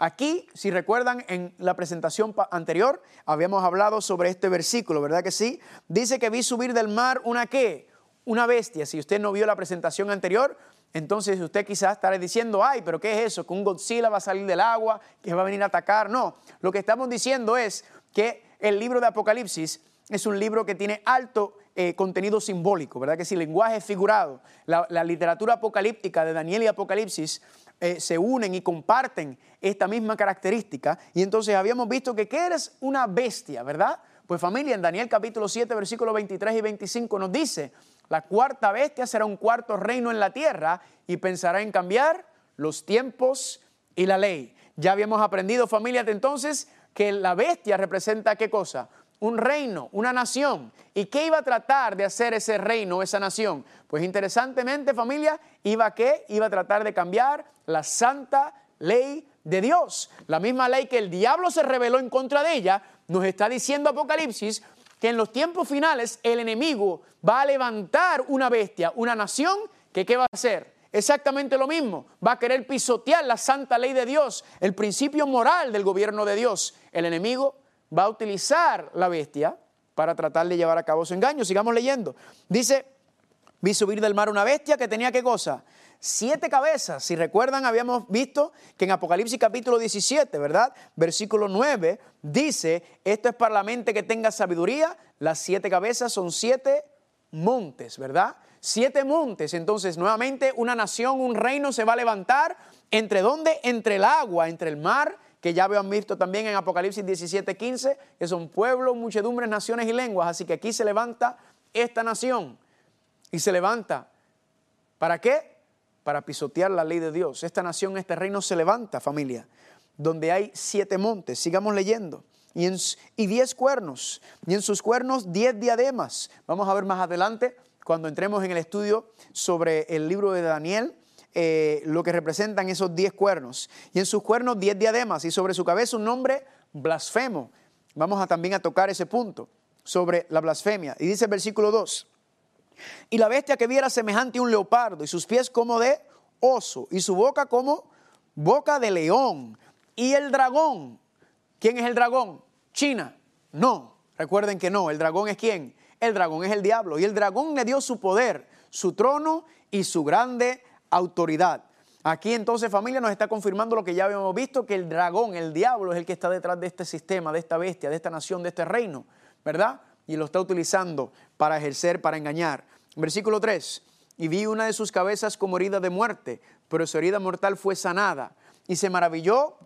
Aquí, si recuerdan, en la presentación anterior habíamos hablado sobre este versículo, ¿verdad que sí? Dice que vi subir del mar una qué? Una bestia. Si usted no vio la presentación anterior, entonces usted quizás estará diciendo, ay, pero ¿qué es eso? Que un Godzilla va a salir del agua, que va a venir a atacar. No, lo que estamos diciendo es que el libro de Apocalipsis es un libro que tiene alto eh, contenido simbólico, ¿verdad? Que si lenguaje figurado, la, literatura apocalíptica de Daniel y Apocalipsis eh, se unen y comparten esta misma característica. Y entonces habíamos visto que ¿qué eres una bestia, verdad? Pues familia, en Daniel capítulo 7, versículos 23 y 25 nos dice la cuarta bestia será un cuarto reino en la tierra y pensará en cambiar los tiempos y la ley. Ya habíamos aprendido, familia, de entonces que la bestia representa qué cosa? Un reino, una nación. ¿Y qué iba a tratar de hacer ese reino, esa nación? Pues interesantemente, familia, iba a qué? Iba a tratar de cambiar la santa ley de Dios. La misma ley que el diablo se rebeló en contra de ella, nos está diciendo Apocalipsis, que en los tiempos finales el enemigo va a levantar una bestia, una nación, que ¿qué va a hacer? Exactamente lo mismo, va a querer pisotear la santa ley de Dios, el principio moral del gobierno de Dios. El enemigo va a utilizar la bestia para tratar de llevar a cabo su engaño. Sigamos leyendo. Dice, vi subir del mar una bestia que tenía qué cosa? siete cabezas. Si recuerdan, habíamos visto que en Apocalipsis capítulo 17, ¿verdad? Versículo 9 dice, esto es para la mente que tenga sabiduría, las siete cabezas son siete montes, ¿verdad? Siete montes. Entonces, nuevamente, una nación, un reino se va a levantar. ¿Entre dónde? Entre el agua, entre el mar, que ya habían visto también en Apocalipsis 17, 15, que son pueblos, muchedumbres, naciones y lenguas. Así que aquí se levanta esta nación. Y se levanta. ¿Para qué? para pisotear la ley de Dios. Esta nación, este reino se levanta, familia, donde hay siete montes. Sigamos leyendo. Y, en, y diez cuernos. Y en sus cuernos diez diademas. Vamos a ver más adelante, cuando entremos en el estudio sobre el libro de Daniel, eh, lo que representan esos diez cuernos. Y en sus cuernos diez diademas. Y sobre su cabeza un nombre blasfemo. vamos a también a tocar ese punto sobre la blasfemia. Y dice el versículo 2, y la bestia que viera semejante a un leopardo, y sus pies como de oso, y su boca como boca de león, y el dragón. ¿Quién es el dragón? China. No, recuerden que no, el dragón es quién? El dragón es el diablo, y el dragón le dio su poder, su trono y su grande autoridad. Aquí entonces familia nos está confirmando lo que ya habíamos visto, que el dragón, el diablo es el que está detrás de este sistema, de esta bestia, de esta nación, de este reino, ¿verdad? Y lo está utilizando para ejercer, para engañar. Versículo 3, y vi una de sus cabezas como herida de muerte, pero su herida mortal fue sanada. Y se maravilló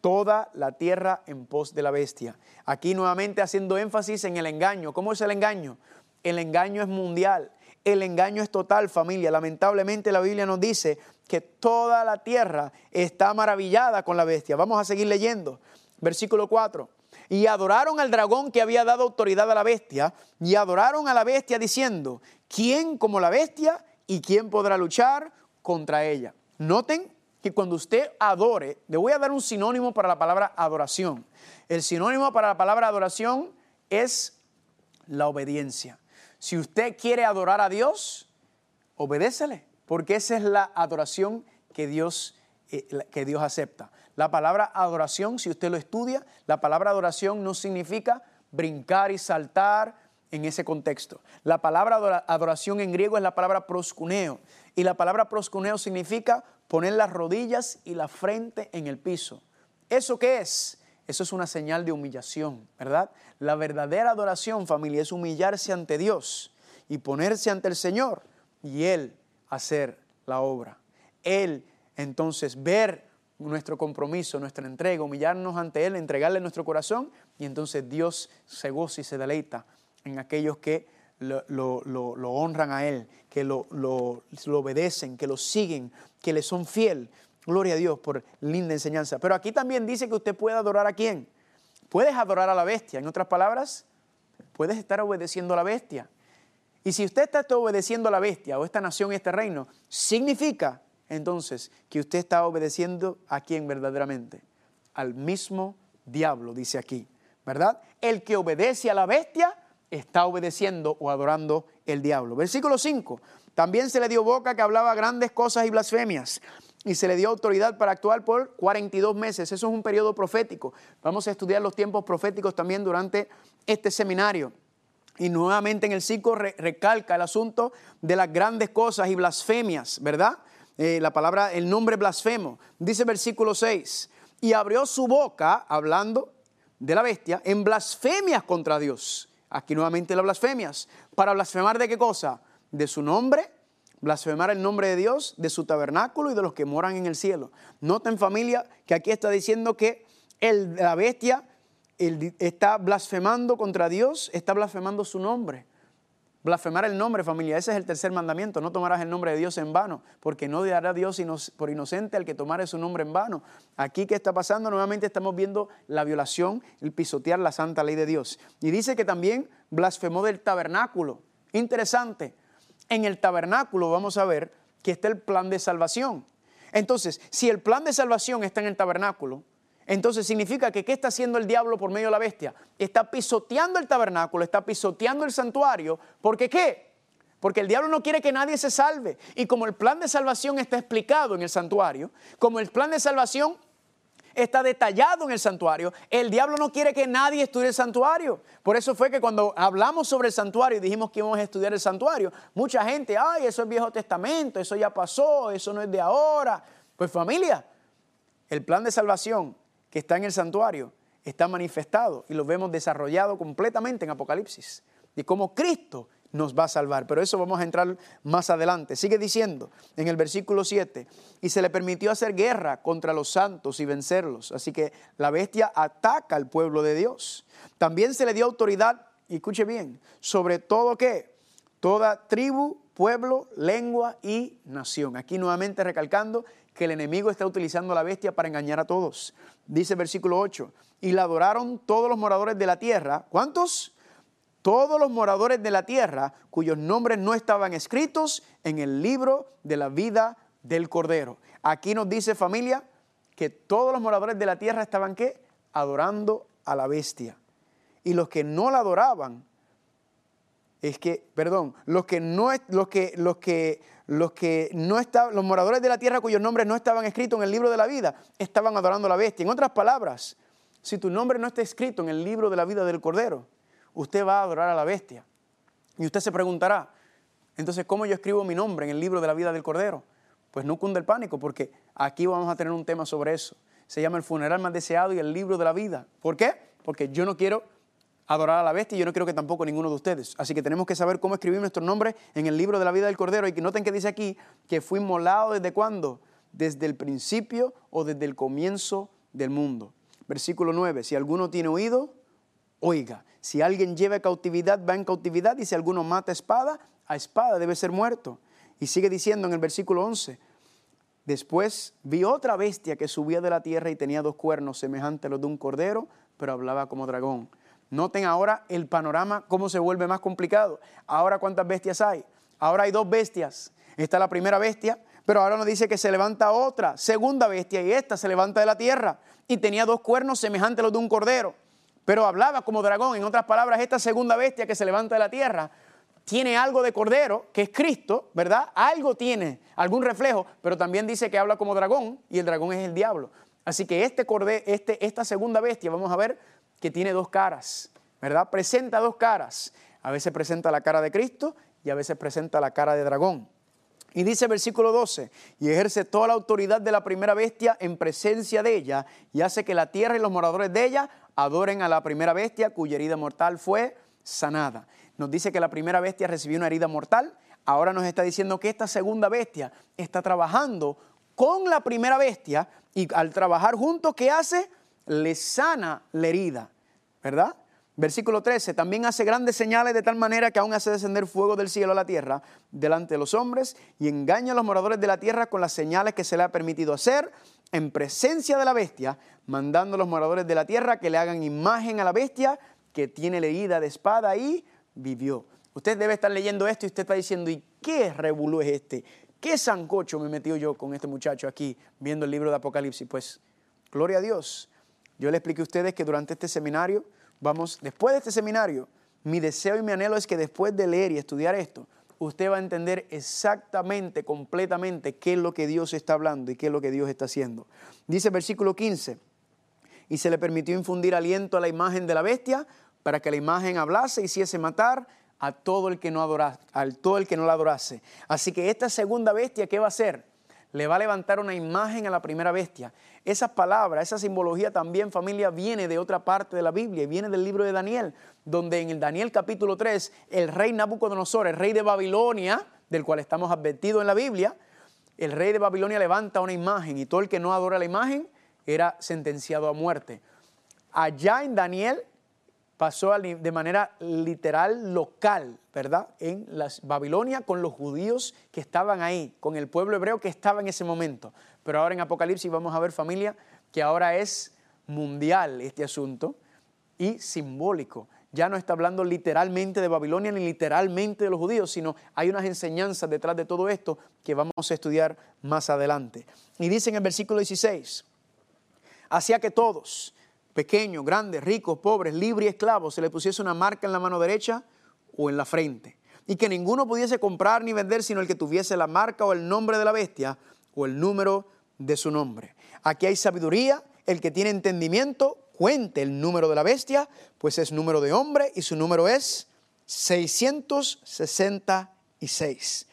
toda la tierra en pos de la bestia. Aquí nuevamente haciendo énfasis en el engaño. ¿Cómo es el engaño? El engaño es mundial. El engaño es total, familia. Lamentablemente la Biblia nos dice que toda la tierra está maravillada con la bestia. Vamos a seguir leyendo. Versículo 4. Y adoraron al dragón que había dado autoridad a la bestia, y adoraron a la bestia diciendo, ¿quién como la bestia y quién podrá luchar contra ella? Noten que cuando usted adore, le voy a dar un sinónimo para la palabra adoración. El sinónimo para la palabra adoración es la obediencia. Si usted quiere adorar a Dios, obedécele, porque esa es la adoración que Dios, eh, que Dios acepta. La palabra adoración, si usted lo estudia, la palabra adoración no significa brincar y saltar en ese contexto. La palabra adoración en griego es la palabra proscuneo y la palabra proscuneo significa poner las rodillas y la frente en el piso. ¿Eso qué es? Eso es una señal de humillación, ¿verdad? La verdadera adoración, familia, es humillarse ante Dios y ponerse ante el Señor y Él hacer la obra. Él entonces ver nuestro compromiso, nuestra entrega, humillarnos ante Él, entregarle nuestro corazón y entonces Dios se goza y se deleita en aquellos que lo, honran a Él, que lo, obedecen, que lo siguen, que le son fiel. Gloria a Dios por linda enseñanza. Pero aquí también dice que usted puede adorar a quién. Puedes adorar a la bestia. En otras palabras, puedes estar obedeciendo a la bestia. Y si usted está obedeciendo a la bestia o esta nación, este reino, significa entonces que usted está obedeciendo a quién verdaderamente. Al mismo diablo, dice aquí. ¿Verdad? El que obedece a la bestia está obedeciendo o adorando el diablo. Versículo 5. También se le dio boca que hablaba grandes cosas y blasfemias y se le dio autoridad para actuar por 42 meses. Eso es un periodo profético. Vamos a estudiar los tiempos proféticos también durante este seminario. Y nuevamente en el 5 recalca el asunto de las grandes cosas y blasfemias, ¿verdad? Eh, la palabra, el nombre blasfemo. Dice versículo 6, y abrió su boca, hablando de la bestia, en blasfemias contra Dios Aquí nuevamente las blasfemias. ¿Para blasfemar de qué cosa? De su nombre, blasfemar el nombre de Dios, de su tabernáculo y de los que moran en el cielo. Noten familia que aquí está diciendo que el, la bestia está blasfemando contra Dios, está blasfemando su nombre. Blasfemar el nombre, familia, ese es el tercer mandamiento. No tomarás el nombre de Dios en vano, porque no dará Dios por inocente al que tomare su nombre en vano. Aquí, ¿qué está pasando? Nuevamente estamos viendo la violación, el pisotear la santa ley de Dios. Y dice que también blasfemó del tabernáculo. Interesante. En el tabernáculo vamos a ver que está el plan de salvación. Entonces, si el plan de salvación está en el tabernáculo, entonces significa que ¿qué está haciendo el diablo por medio de la bestia? Está pisoteando el tabernáculo, está pisoteando el santuario. ¿Por qué qué? Porque el diablo no quiere que nadie se salve. Y como el plan de salvación está explicado en el santuario, como el plan de salvación está detallado en el santuario, el diablo no quiere que nadie estudie el santuario. Por eso fue que cuando hablamos sobre el santuario y dijimos que íbamos a estudiar el santuario, mucha gente, ay, eso es Viejo Testamento, eso ya pasó, eso no es de ahora. Pues familia, el plan de salvación que está en el santuario está manifestado y lo vemos desarrollado completamente en Apocalipsis. Y cómo Cristo nos va a salvar. Pero eso vamos a entrar más adelante. Sigue diciendo en el versículo 7, y se le permitió hacer guerra contra los santos y vencerlos. Así que la bestia ataca al pueblo de Dios. También se le dio autoridad, y escuche bien, sobre todo qué? Toda tribu, pueblo, lengua y nación. Aquí nuevamente recalcando que el enemigo está utilizando a la bestia para engañar a todos. Dice el versículo 8, y la adoraron todos los moradores de la tierra. ¿Cuántos? Todos los moradores de la tierra cuyos nombres no estaban escritos en el libro de la vida del Cordero. Aquí nos dice familia que todos los moradores de la tierra estaban qué? Adorando a la bestia. Y los que no la adoraban, es que, perdón, los que no, los que, los que, los que no estaban, los moradores de la tierra cuyos nombres no estaban escritos en el libro de la vida, estaban adorando a la bestia. En otras palabras, si tu nombre no está escrito en el libro de la vida del Cordero, usted va a adorar a la bestia. Y usted se preguntará, entonces, ¿cómo yo escribo mi nombre en el libro de la vida del Cordero? Pues no cunde el pánico, porque aquí vamos a tener un tema sobre eso. Se llama el funeral más deseado y el libro de la vida. ¿Por qué? Porque yo no quiero adorar a la bestia y yo no quiero que tampoco ninguno de ustedes. Así que tenemos que saber cómo escribir nuestro nombre en el libro de la vida del Cordero. Y que noten que dice aquí que fue inmolado desde cuándo? Desde el principio o desde el comienzo del mundo. Versículo 9. Si alguno tiene oído, oiga. Si alguien lleva cautividad, va en cautividad. Y si alguno mata espada, a espada debe ser muerto. Y sigue diciendo en el versículo 11, después vi otra bestia que subía de la tierra y tenía dos cuernos semejantes a los de un cordero, pero hablaba como dragón. Noten ahora el panorama, cómo se vuelve más complicado. Ahora cuántas bestias hay. Ahora hay dos bestias. Está la primera bestia, pero ahora nos dice que se levanta otra, segunda bestia, y esta se levanta de la tierra y tenía dos cuernos semejantes a los de un cordero, pero hablaba como dragón. En otras palabras, esta segunda bestia que se levanta de la tierra tiene algo de cordero, que es Cristo, ¿verdad? Algo tiene, algún reflejo, pero también dice que habla como dragón y el dragón es el diablo. Así que este cordero, este, esta segunda bestia, vamos a ver que tiene dos caras, ¿verdad? Presenta dos caras. A veces presenta la cara de Cristo y a veces presenta la cara de dragón. Y dice versículo 12, y ejerce toda la autoridad de la primera bestia en presencia de ella y hace que la tierra y los moradores de ella adoren a la primera bestia cuya herida mortal fue sanada nos dice que la primera bestia recibió una herida mortal, ahora nos está diciendo que esta segunda bestia está trabajando con la primera bestia y al trabajar juntos, ¿qué hace? Le sana la herida, ¿verdad? Versículo 13, también hace grandes señales de tal manera que aún hace descender fuego del cielo a la tierra delante de los hombres y engaña a los moradores de la tierra con las señales que se le ha permitido hacer en presencia de la bestia, mandando a los moradores de la tierra que le hagan imagen a la bestia que tiene la herida de espada y vivió. Usted debe estar leyendo esto y usted está diciendo, ¿y qué revolú es este? ¿Qué sancocho me metió yo con este muchacho aquí viendo el libro de Apocalipsis? Pues, gloria a Dios. Yo le expliqué a ustedes que durante este seminario, vamos, después de este seminario, mi deseo y mi anhelo es que después de leer y estudiar esto, usted va a entender exactamente, completamente qué es lo que Dios está hablando y qué es lo que Dios está haciendo. Dice versículo 15, y se le permitió infundir aliento a la imagen de la bestia para que la imagen hablase y hiciese matar a todo el que no adorase, al todo el que no la adorase. Así que esta segunda bestia, ¿qué va a hacer? Le va a levantar una imagen a la primera bestia. Esa palabra, esa simbología también, familia, viene de otra parte de la Biblia y viene del libro de Daniel, donde en el Daniel capítulo 3, el rey Nabucodonosor, el rey de Babilonia, del cual estamos advertidos en la Biblia, el rey de Babilonia levanta una imagen y todo el que no adora la imagen era sentenciado a muerte. Allá en Daniel pasó de manera literal local, ¿verdad? En Babilonia con los judíos que estaban ahí, con el pueblo hebreo que estaba en ese momento. Pero ahora en Apocalipsis vamos a ver familia que ahora es mundial este asunto y simbólico. Ya no está hablando literalmente de Babilonia ni literalmente de los judíos, sino hay unas enseñanzas detrás de todo esto que vamos a estudiar más adelante. Y dice en el versículo 16, hacía que todos, pequeños, grandes, ricos, pobres, libres y esclavos, se le pusiese una marca en la mano derecha o en la frente. Y que ninguno pudiese comprar ni vender sino el que tuviese la marca o el nombre de la bestia o el número de su nombre. Aquí hay sabiduría, el que tiene entendimiento, cuente el número de la bestia, pues es número de hombre y su número es 666.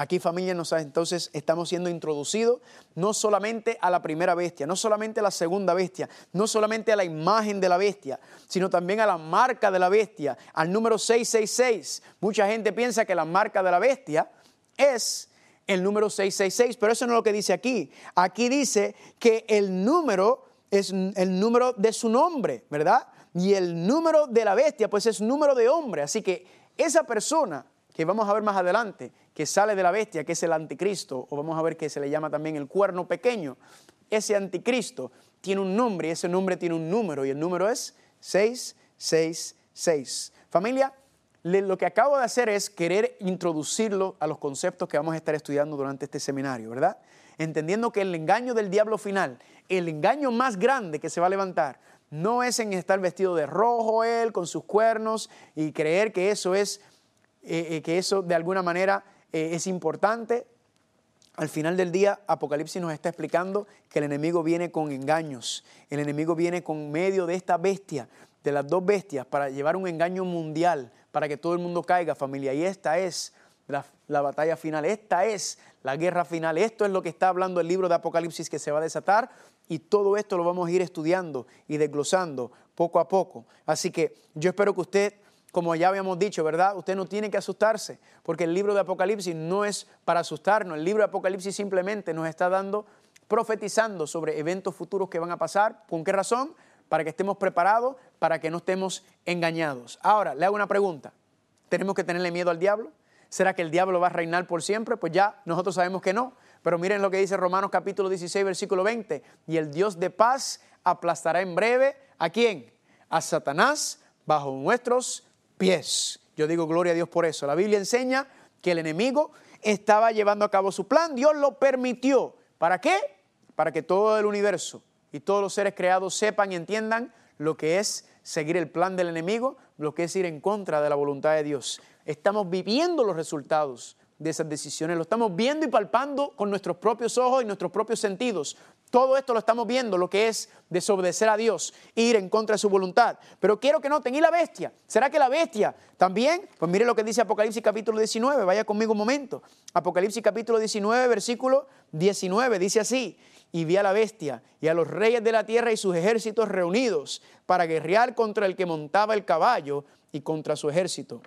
Aquí familia, nos, entonces estamos siendo introducidos no solamente a la primera bestia, no solamente a la segunda bestia, no solamente a la imagen de la bestia, sino también a la marca de la bestia, al número 666. Mucha gente piensa que la marca de la bestia es el número 666, pero eso no es lo que dice aquí. Aquí dice que el número es el número de su nombre, ¿verdad? Y el número de la bestia, pues es número de hombre. Así que esa persona que vamos a ver más adelante, que sale de la bestia, que es el anticristo, o vamos a ver que se le llama también el cuerno pequeño. Ese anticristo tiene un nombre y ese nombre tiene un número y el número es 666. Familia, lo que acabo de hacer es querer introducirlo a los conceptos que vamos a estar estudiando durante este seminario, ¿verdad? Entendiendo que el engaño del diablo final, el engaño más grande que se va a levantar, no es en estar vestido de rojo él, con sus cuernos, y creer que eso es, eh, eh, que eso de alguna manera eh, es importante. Al final del día, Apocalipsis nos está explicando que el enemigo viene con engaños. El enemigo viene con medio de esta bestia, de las dos bestias, para llevar un engaño mundial, para que todo el mundo caiga, familia. Y esta es la, la, batalla final, esta es la guerra final. Esto es lo que está hablando el libro de Apocalipsis que se va a desatar y todo esto lo vamos a ir estudiando y desglosando poco a poco. Así que yo espero que usted, como ya habíamos dicho, ¿verdad? Usted no tiene que asustarse, porque el libro de Apocalipsis no es para asustarnos. El libro de Apocalipsis simplemente nos está dando, profetizando sobre eventos futuros que van a pasar. ¿Con qué razón? Para que estemos preparados, para que no estemos engañados. Ahora, le hago una pregunta. ¿Tenemos que tenerle miedo al diablo? ¿Será que el diablo va a reinar por siempre? Pues ya nosotros sabemos que no. Pero miren lo que dice Romanos capítulo 16, versículo 20. Y el Dios de paz aplastará en breve a quién? A Satanás bajo nuestros pies. Yo digo gloria a Dios por eso. La Biblia enseña que el enemigo estaba llevando a cabo su plan. Dios lo permitió. ¿Para qué? Para que todo el universo y todos los seres creados sepan y entiendan lo que es seguir el plan del enemigo, lo que es ir en contra de la voluntad de Dios. Estamos viviendo los resultados de esas decisiones. Lo estamos viendo y palpando con nuestros propios ojos y nuestros propios sentidos. Todo esto lo estamos viendo, lo que es desobedecer a Dios, ir en contra de su voluntad. Pero quiero que noten, ¿y la bestia? ¿Será que la bestia también? Pues mire lo que dice Apocalipsis capítulo 19, vaya conmigo un momento. Apocalipsis capítulo 19, versículo 19, dice así, y vi a la bestia y a los reyes de la tierra y sus ejércitos reunidos para guerrear contra el que montaba el caballo y contra su ejército.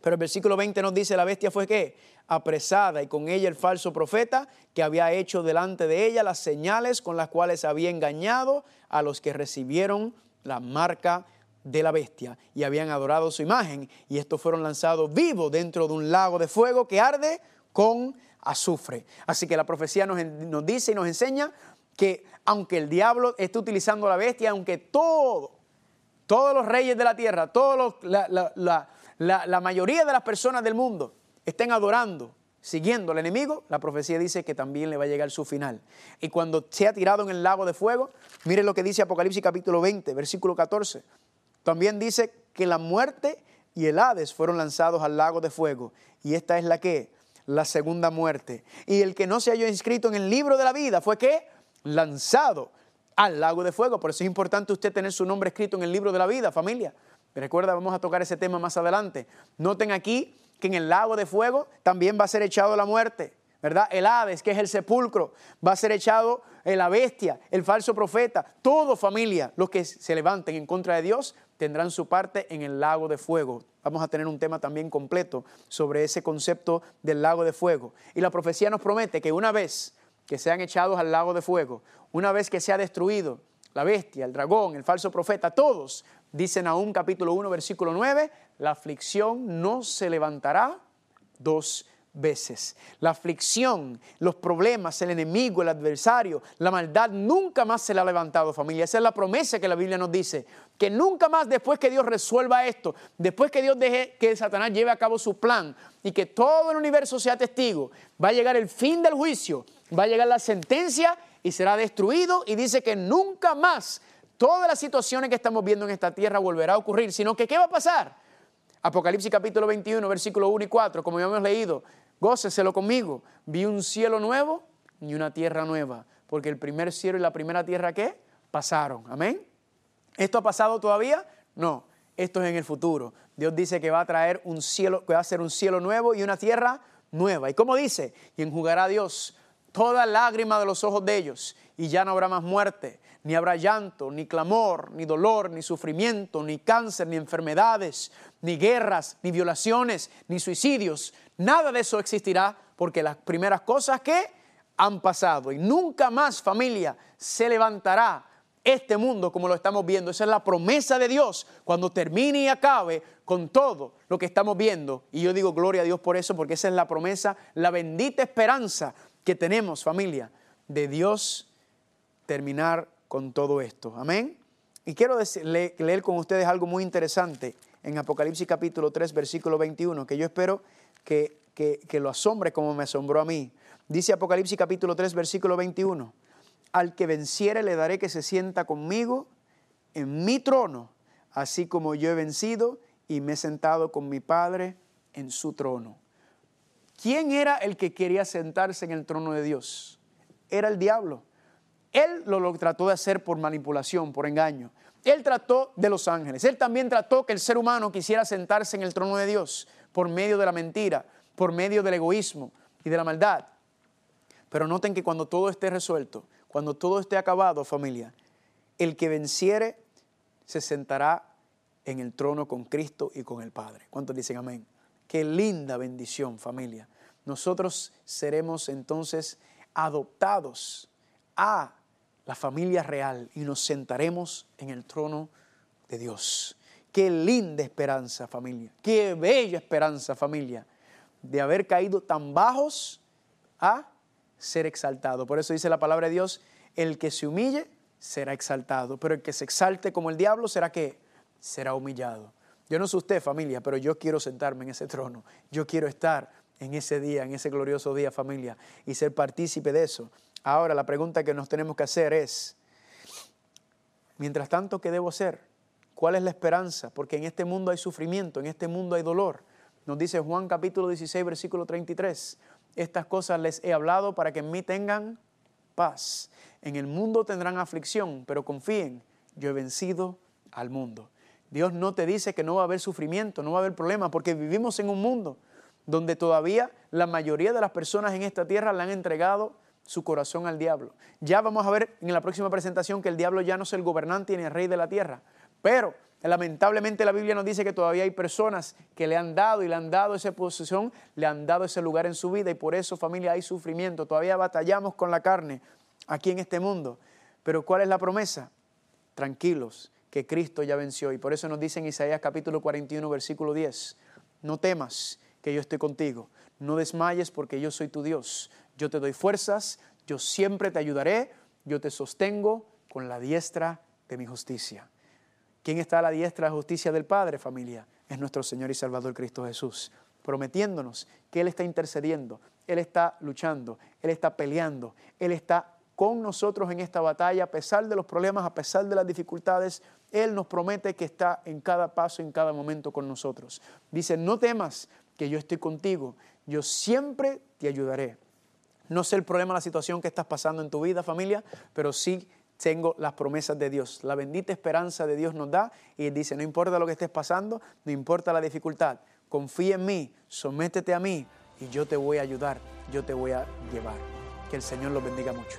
Pero el versículo 20 nos dice, la bestia fue qué? Apresada y con ella el falso profeta que había hecho delante de ella las señales con las cuales había engañado a los que recibieron la marca de la bestia y habían adorado su imagen. Y estos fueron lanzados vivos dentro de un lago de fuego que arde con azufre. Así que la profecía nos, nos dice y nos enseña que aunque el diablo esté utilizando la bestia, aunque todo, todos los reyes de la tierra, todos los, la, mayoría de las personas del mundo estén adorando, siguiendo al enemigo, la profecía dice que también le va a llegar su final. Y cuando sea tirado en el lago de fuego, mire lo que dice Apocalipsis capítulo 20, versículo 14. También dice que la muerte y el Hades fueron lanzados al lago de fuego. Y esta es la que, la segunda muerte. Y el que no se halló inscrito en el libro de la vida fue que lanzado al lago de fuego. Por eso es importante usted tener su nombre escrito en el libro de la vida, familia. Recuerda, vamos a tocar ese tema más adelante. Noten aquí que en el lago de fuego también va a ser echado la muerte, ¿verdad? El Hades, que es el sepulcro, va a ser echado la bestia, el falso profeta, todo familia, los que se levanten en contra de Dios tendrán su parte en el lago de fuego. Vamos a tener un tema también completo sobre ese concepto del lago de fuego. Y la profecía nos promete que una vez que sean echados al lago de fuego, una vez que sea destruido la bestia, el dragón, el falso profeta, todos Dice Nahum capítulo 1, versículo 9, la aflicción no se levantará dos veces. La aflicción, los problemas, el enemigo, el adversario, la maldad nunca más se le ha levantado, familia. Esa es la promesa que la Biblia nos dice, que nunca más después que Dios resuelva esto, después que Dios deje que Satanás lleve a cabo su plan y que todo el universo sea testigo, va a llegar el fin del juicio, va a llegar la sentencia y será destruido y dice que nunca más todas las situaciones que estamos viendo en esta tierra volverá a ocurrir, sino que ¿qué va a pasar? Apocalipsis capítulo 21, versículo 1 y 4, como ya hemos leído, góceselo conmigo, vi un cielo nuevo y una tierra nueva, porque el primer cielo y la primera tierra ¿qué? Pasaron, amén. ¿Esto ha pasado todavía? No, esto es en el futuro. Dios dice que va a traer un cielo, que va a ser un cielo nuevo y una tierra nueva. ¿Y cómo dice? Y enjugará Dios toda lágrima de los ojos de ellos, y ya no habrá más muerte, ni habrá llanto, ni clamor, ni dolor, ni sufrimiento, ni cáncer, ni enfermedades, ni guerras, ni violaciones, ni suicidios. Nada de eso existirá porque las primeras cosas que han pasado y nunca más familia se levantará este mundo como lo estamos viendo. Esa es la promesa de Dios cuando termine y acabe con todo lo que estamos viendo. Y yo digo gloria a Dios por eso, porque esa es la promesa, la bendita esperanza que tenemos familia de Dios terminar con todo esto. Amén. Y quiero leer con ustedes algo muy interesante en Apocalipsis capítulo 3, versículo 21, que yo espero que, que, lo asombre como me asombró a mí. Dice Apocalipsis capítulo 3, versículo 21, al que venciere le daré que se sienta conmigo en mi trono, así como yo he vencido y me he sentado con mi Padre en su trono. ¿Quién era el que quería sentarse en el trono de Dios? Era el diablo. Él lo, trató de hacer por manipulación, por engaño. Él trató de los ángeles. Él también trató que el ser humano quisiera sentarse en el trono de Dios por medio de la mentira, por medio del egoísmo y de la maldad. Pero noten que cuando todo esté resuelto, cuando todo esté acabado, familia, el que venciere se sentará en el trono con Cristo y con el Padre. ¿Cuántos dicen amén? Qué linda bendición, familia. Nosotros seremos entonces adoptados a la familia real y nos sentaremos en el trono de Dios. Qué linda esperanza, familia. Qué bella esperanza, familia, de haber caído tan bajos a ser exaltado. Por eso dice la palabra de Dios, el que se humille será exaltado, pero el que se exalte como el diablo será que será humillado. Yo no sé usted, familia, pero yo quiero sentarme en ese trono. Yo quiero estar en ese día, en ese glorioso día, familia, y ser partícipe de eso. Ahora, la pregunta que nos tenemos que hacer es, mientras tanto, ¿qué debo hacer? ¿Cuál es la esperanza? Porque en este mundo hay sufrimiento, en este mundo hay dolor. Nos dice Juan capítulo 16, versículo 33 estas cosas les he hablado para que en mí tengan paz. En el mundo tendrán aflicción, pero confíen, yo he vencido al mundo. Dios no te dice que no va a haber sufrimiento, no va a haber problema, porque vivimos en un mundo donde todavía la mayoría de las personas en esta tierra le han entregado su corazón al diablo. Ya vamos a ver en la próxima presentación que el diablo ya no es el gobernante ni el rey de la tierra, pero Lamentablemente la Biblia nos dice que todavía hay personas que le han dado y le han dado esa posición, le han dado ese lugar en su vida y por eso familia hay sufrimiento. Todavía batallamos con la carne aquí en este mundo. Pero ¿cuál es la promesa? Tranquilos, que Cristo ya venció. Y por eso nos dice en Isaías capítulo 41, versículo 10, no temas que yo estoy contigo, no desmayes porque yo soy tu Dios. Yo te doy fuerzas, yo siempre te ayudaré, yo te sostengo con la diestra de mi justicia. ¿Quién está a la diestra de la justicia del Padre, familia? Es nuestro Señor y Salvador Cristo Jesús, prometiéndonos que Él está intercediendo, Él está luchando, Él está peleando, Él está con nosotros en esta batalla, a pesar de los problemas, a pesar de las dificultades, Él nos promete que está en cada paso, en cada momento con nosotros. Dice, no temas que yo estoy contigo, yo siempre te ayudaré. No sé el problema, la situación que estás pasando en tu vida, familia, pero sí tengo las promesas de Dios. La bendita esperanza de Dios nos da y dice, no importa lo que estés pasando, no importa la dificultad, confía en mí, sométete a mí y yo te voy a ayudar, yo te voy a llevar. Que el Señor los bendiga mucho.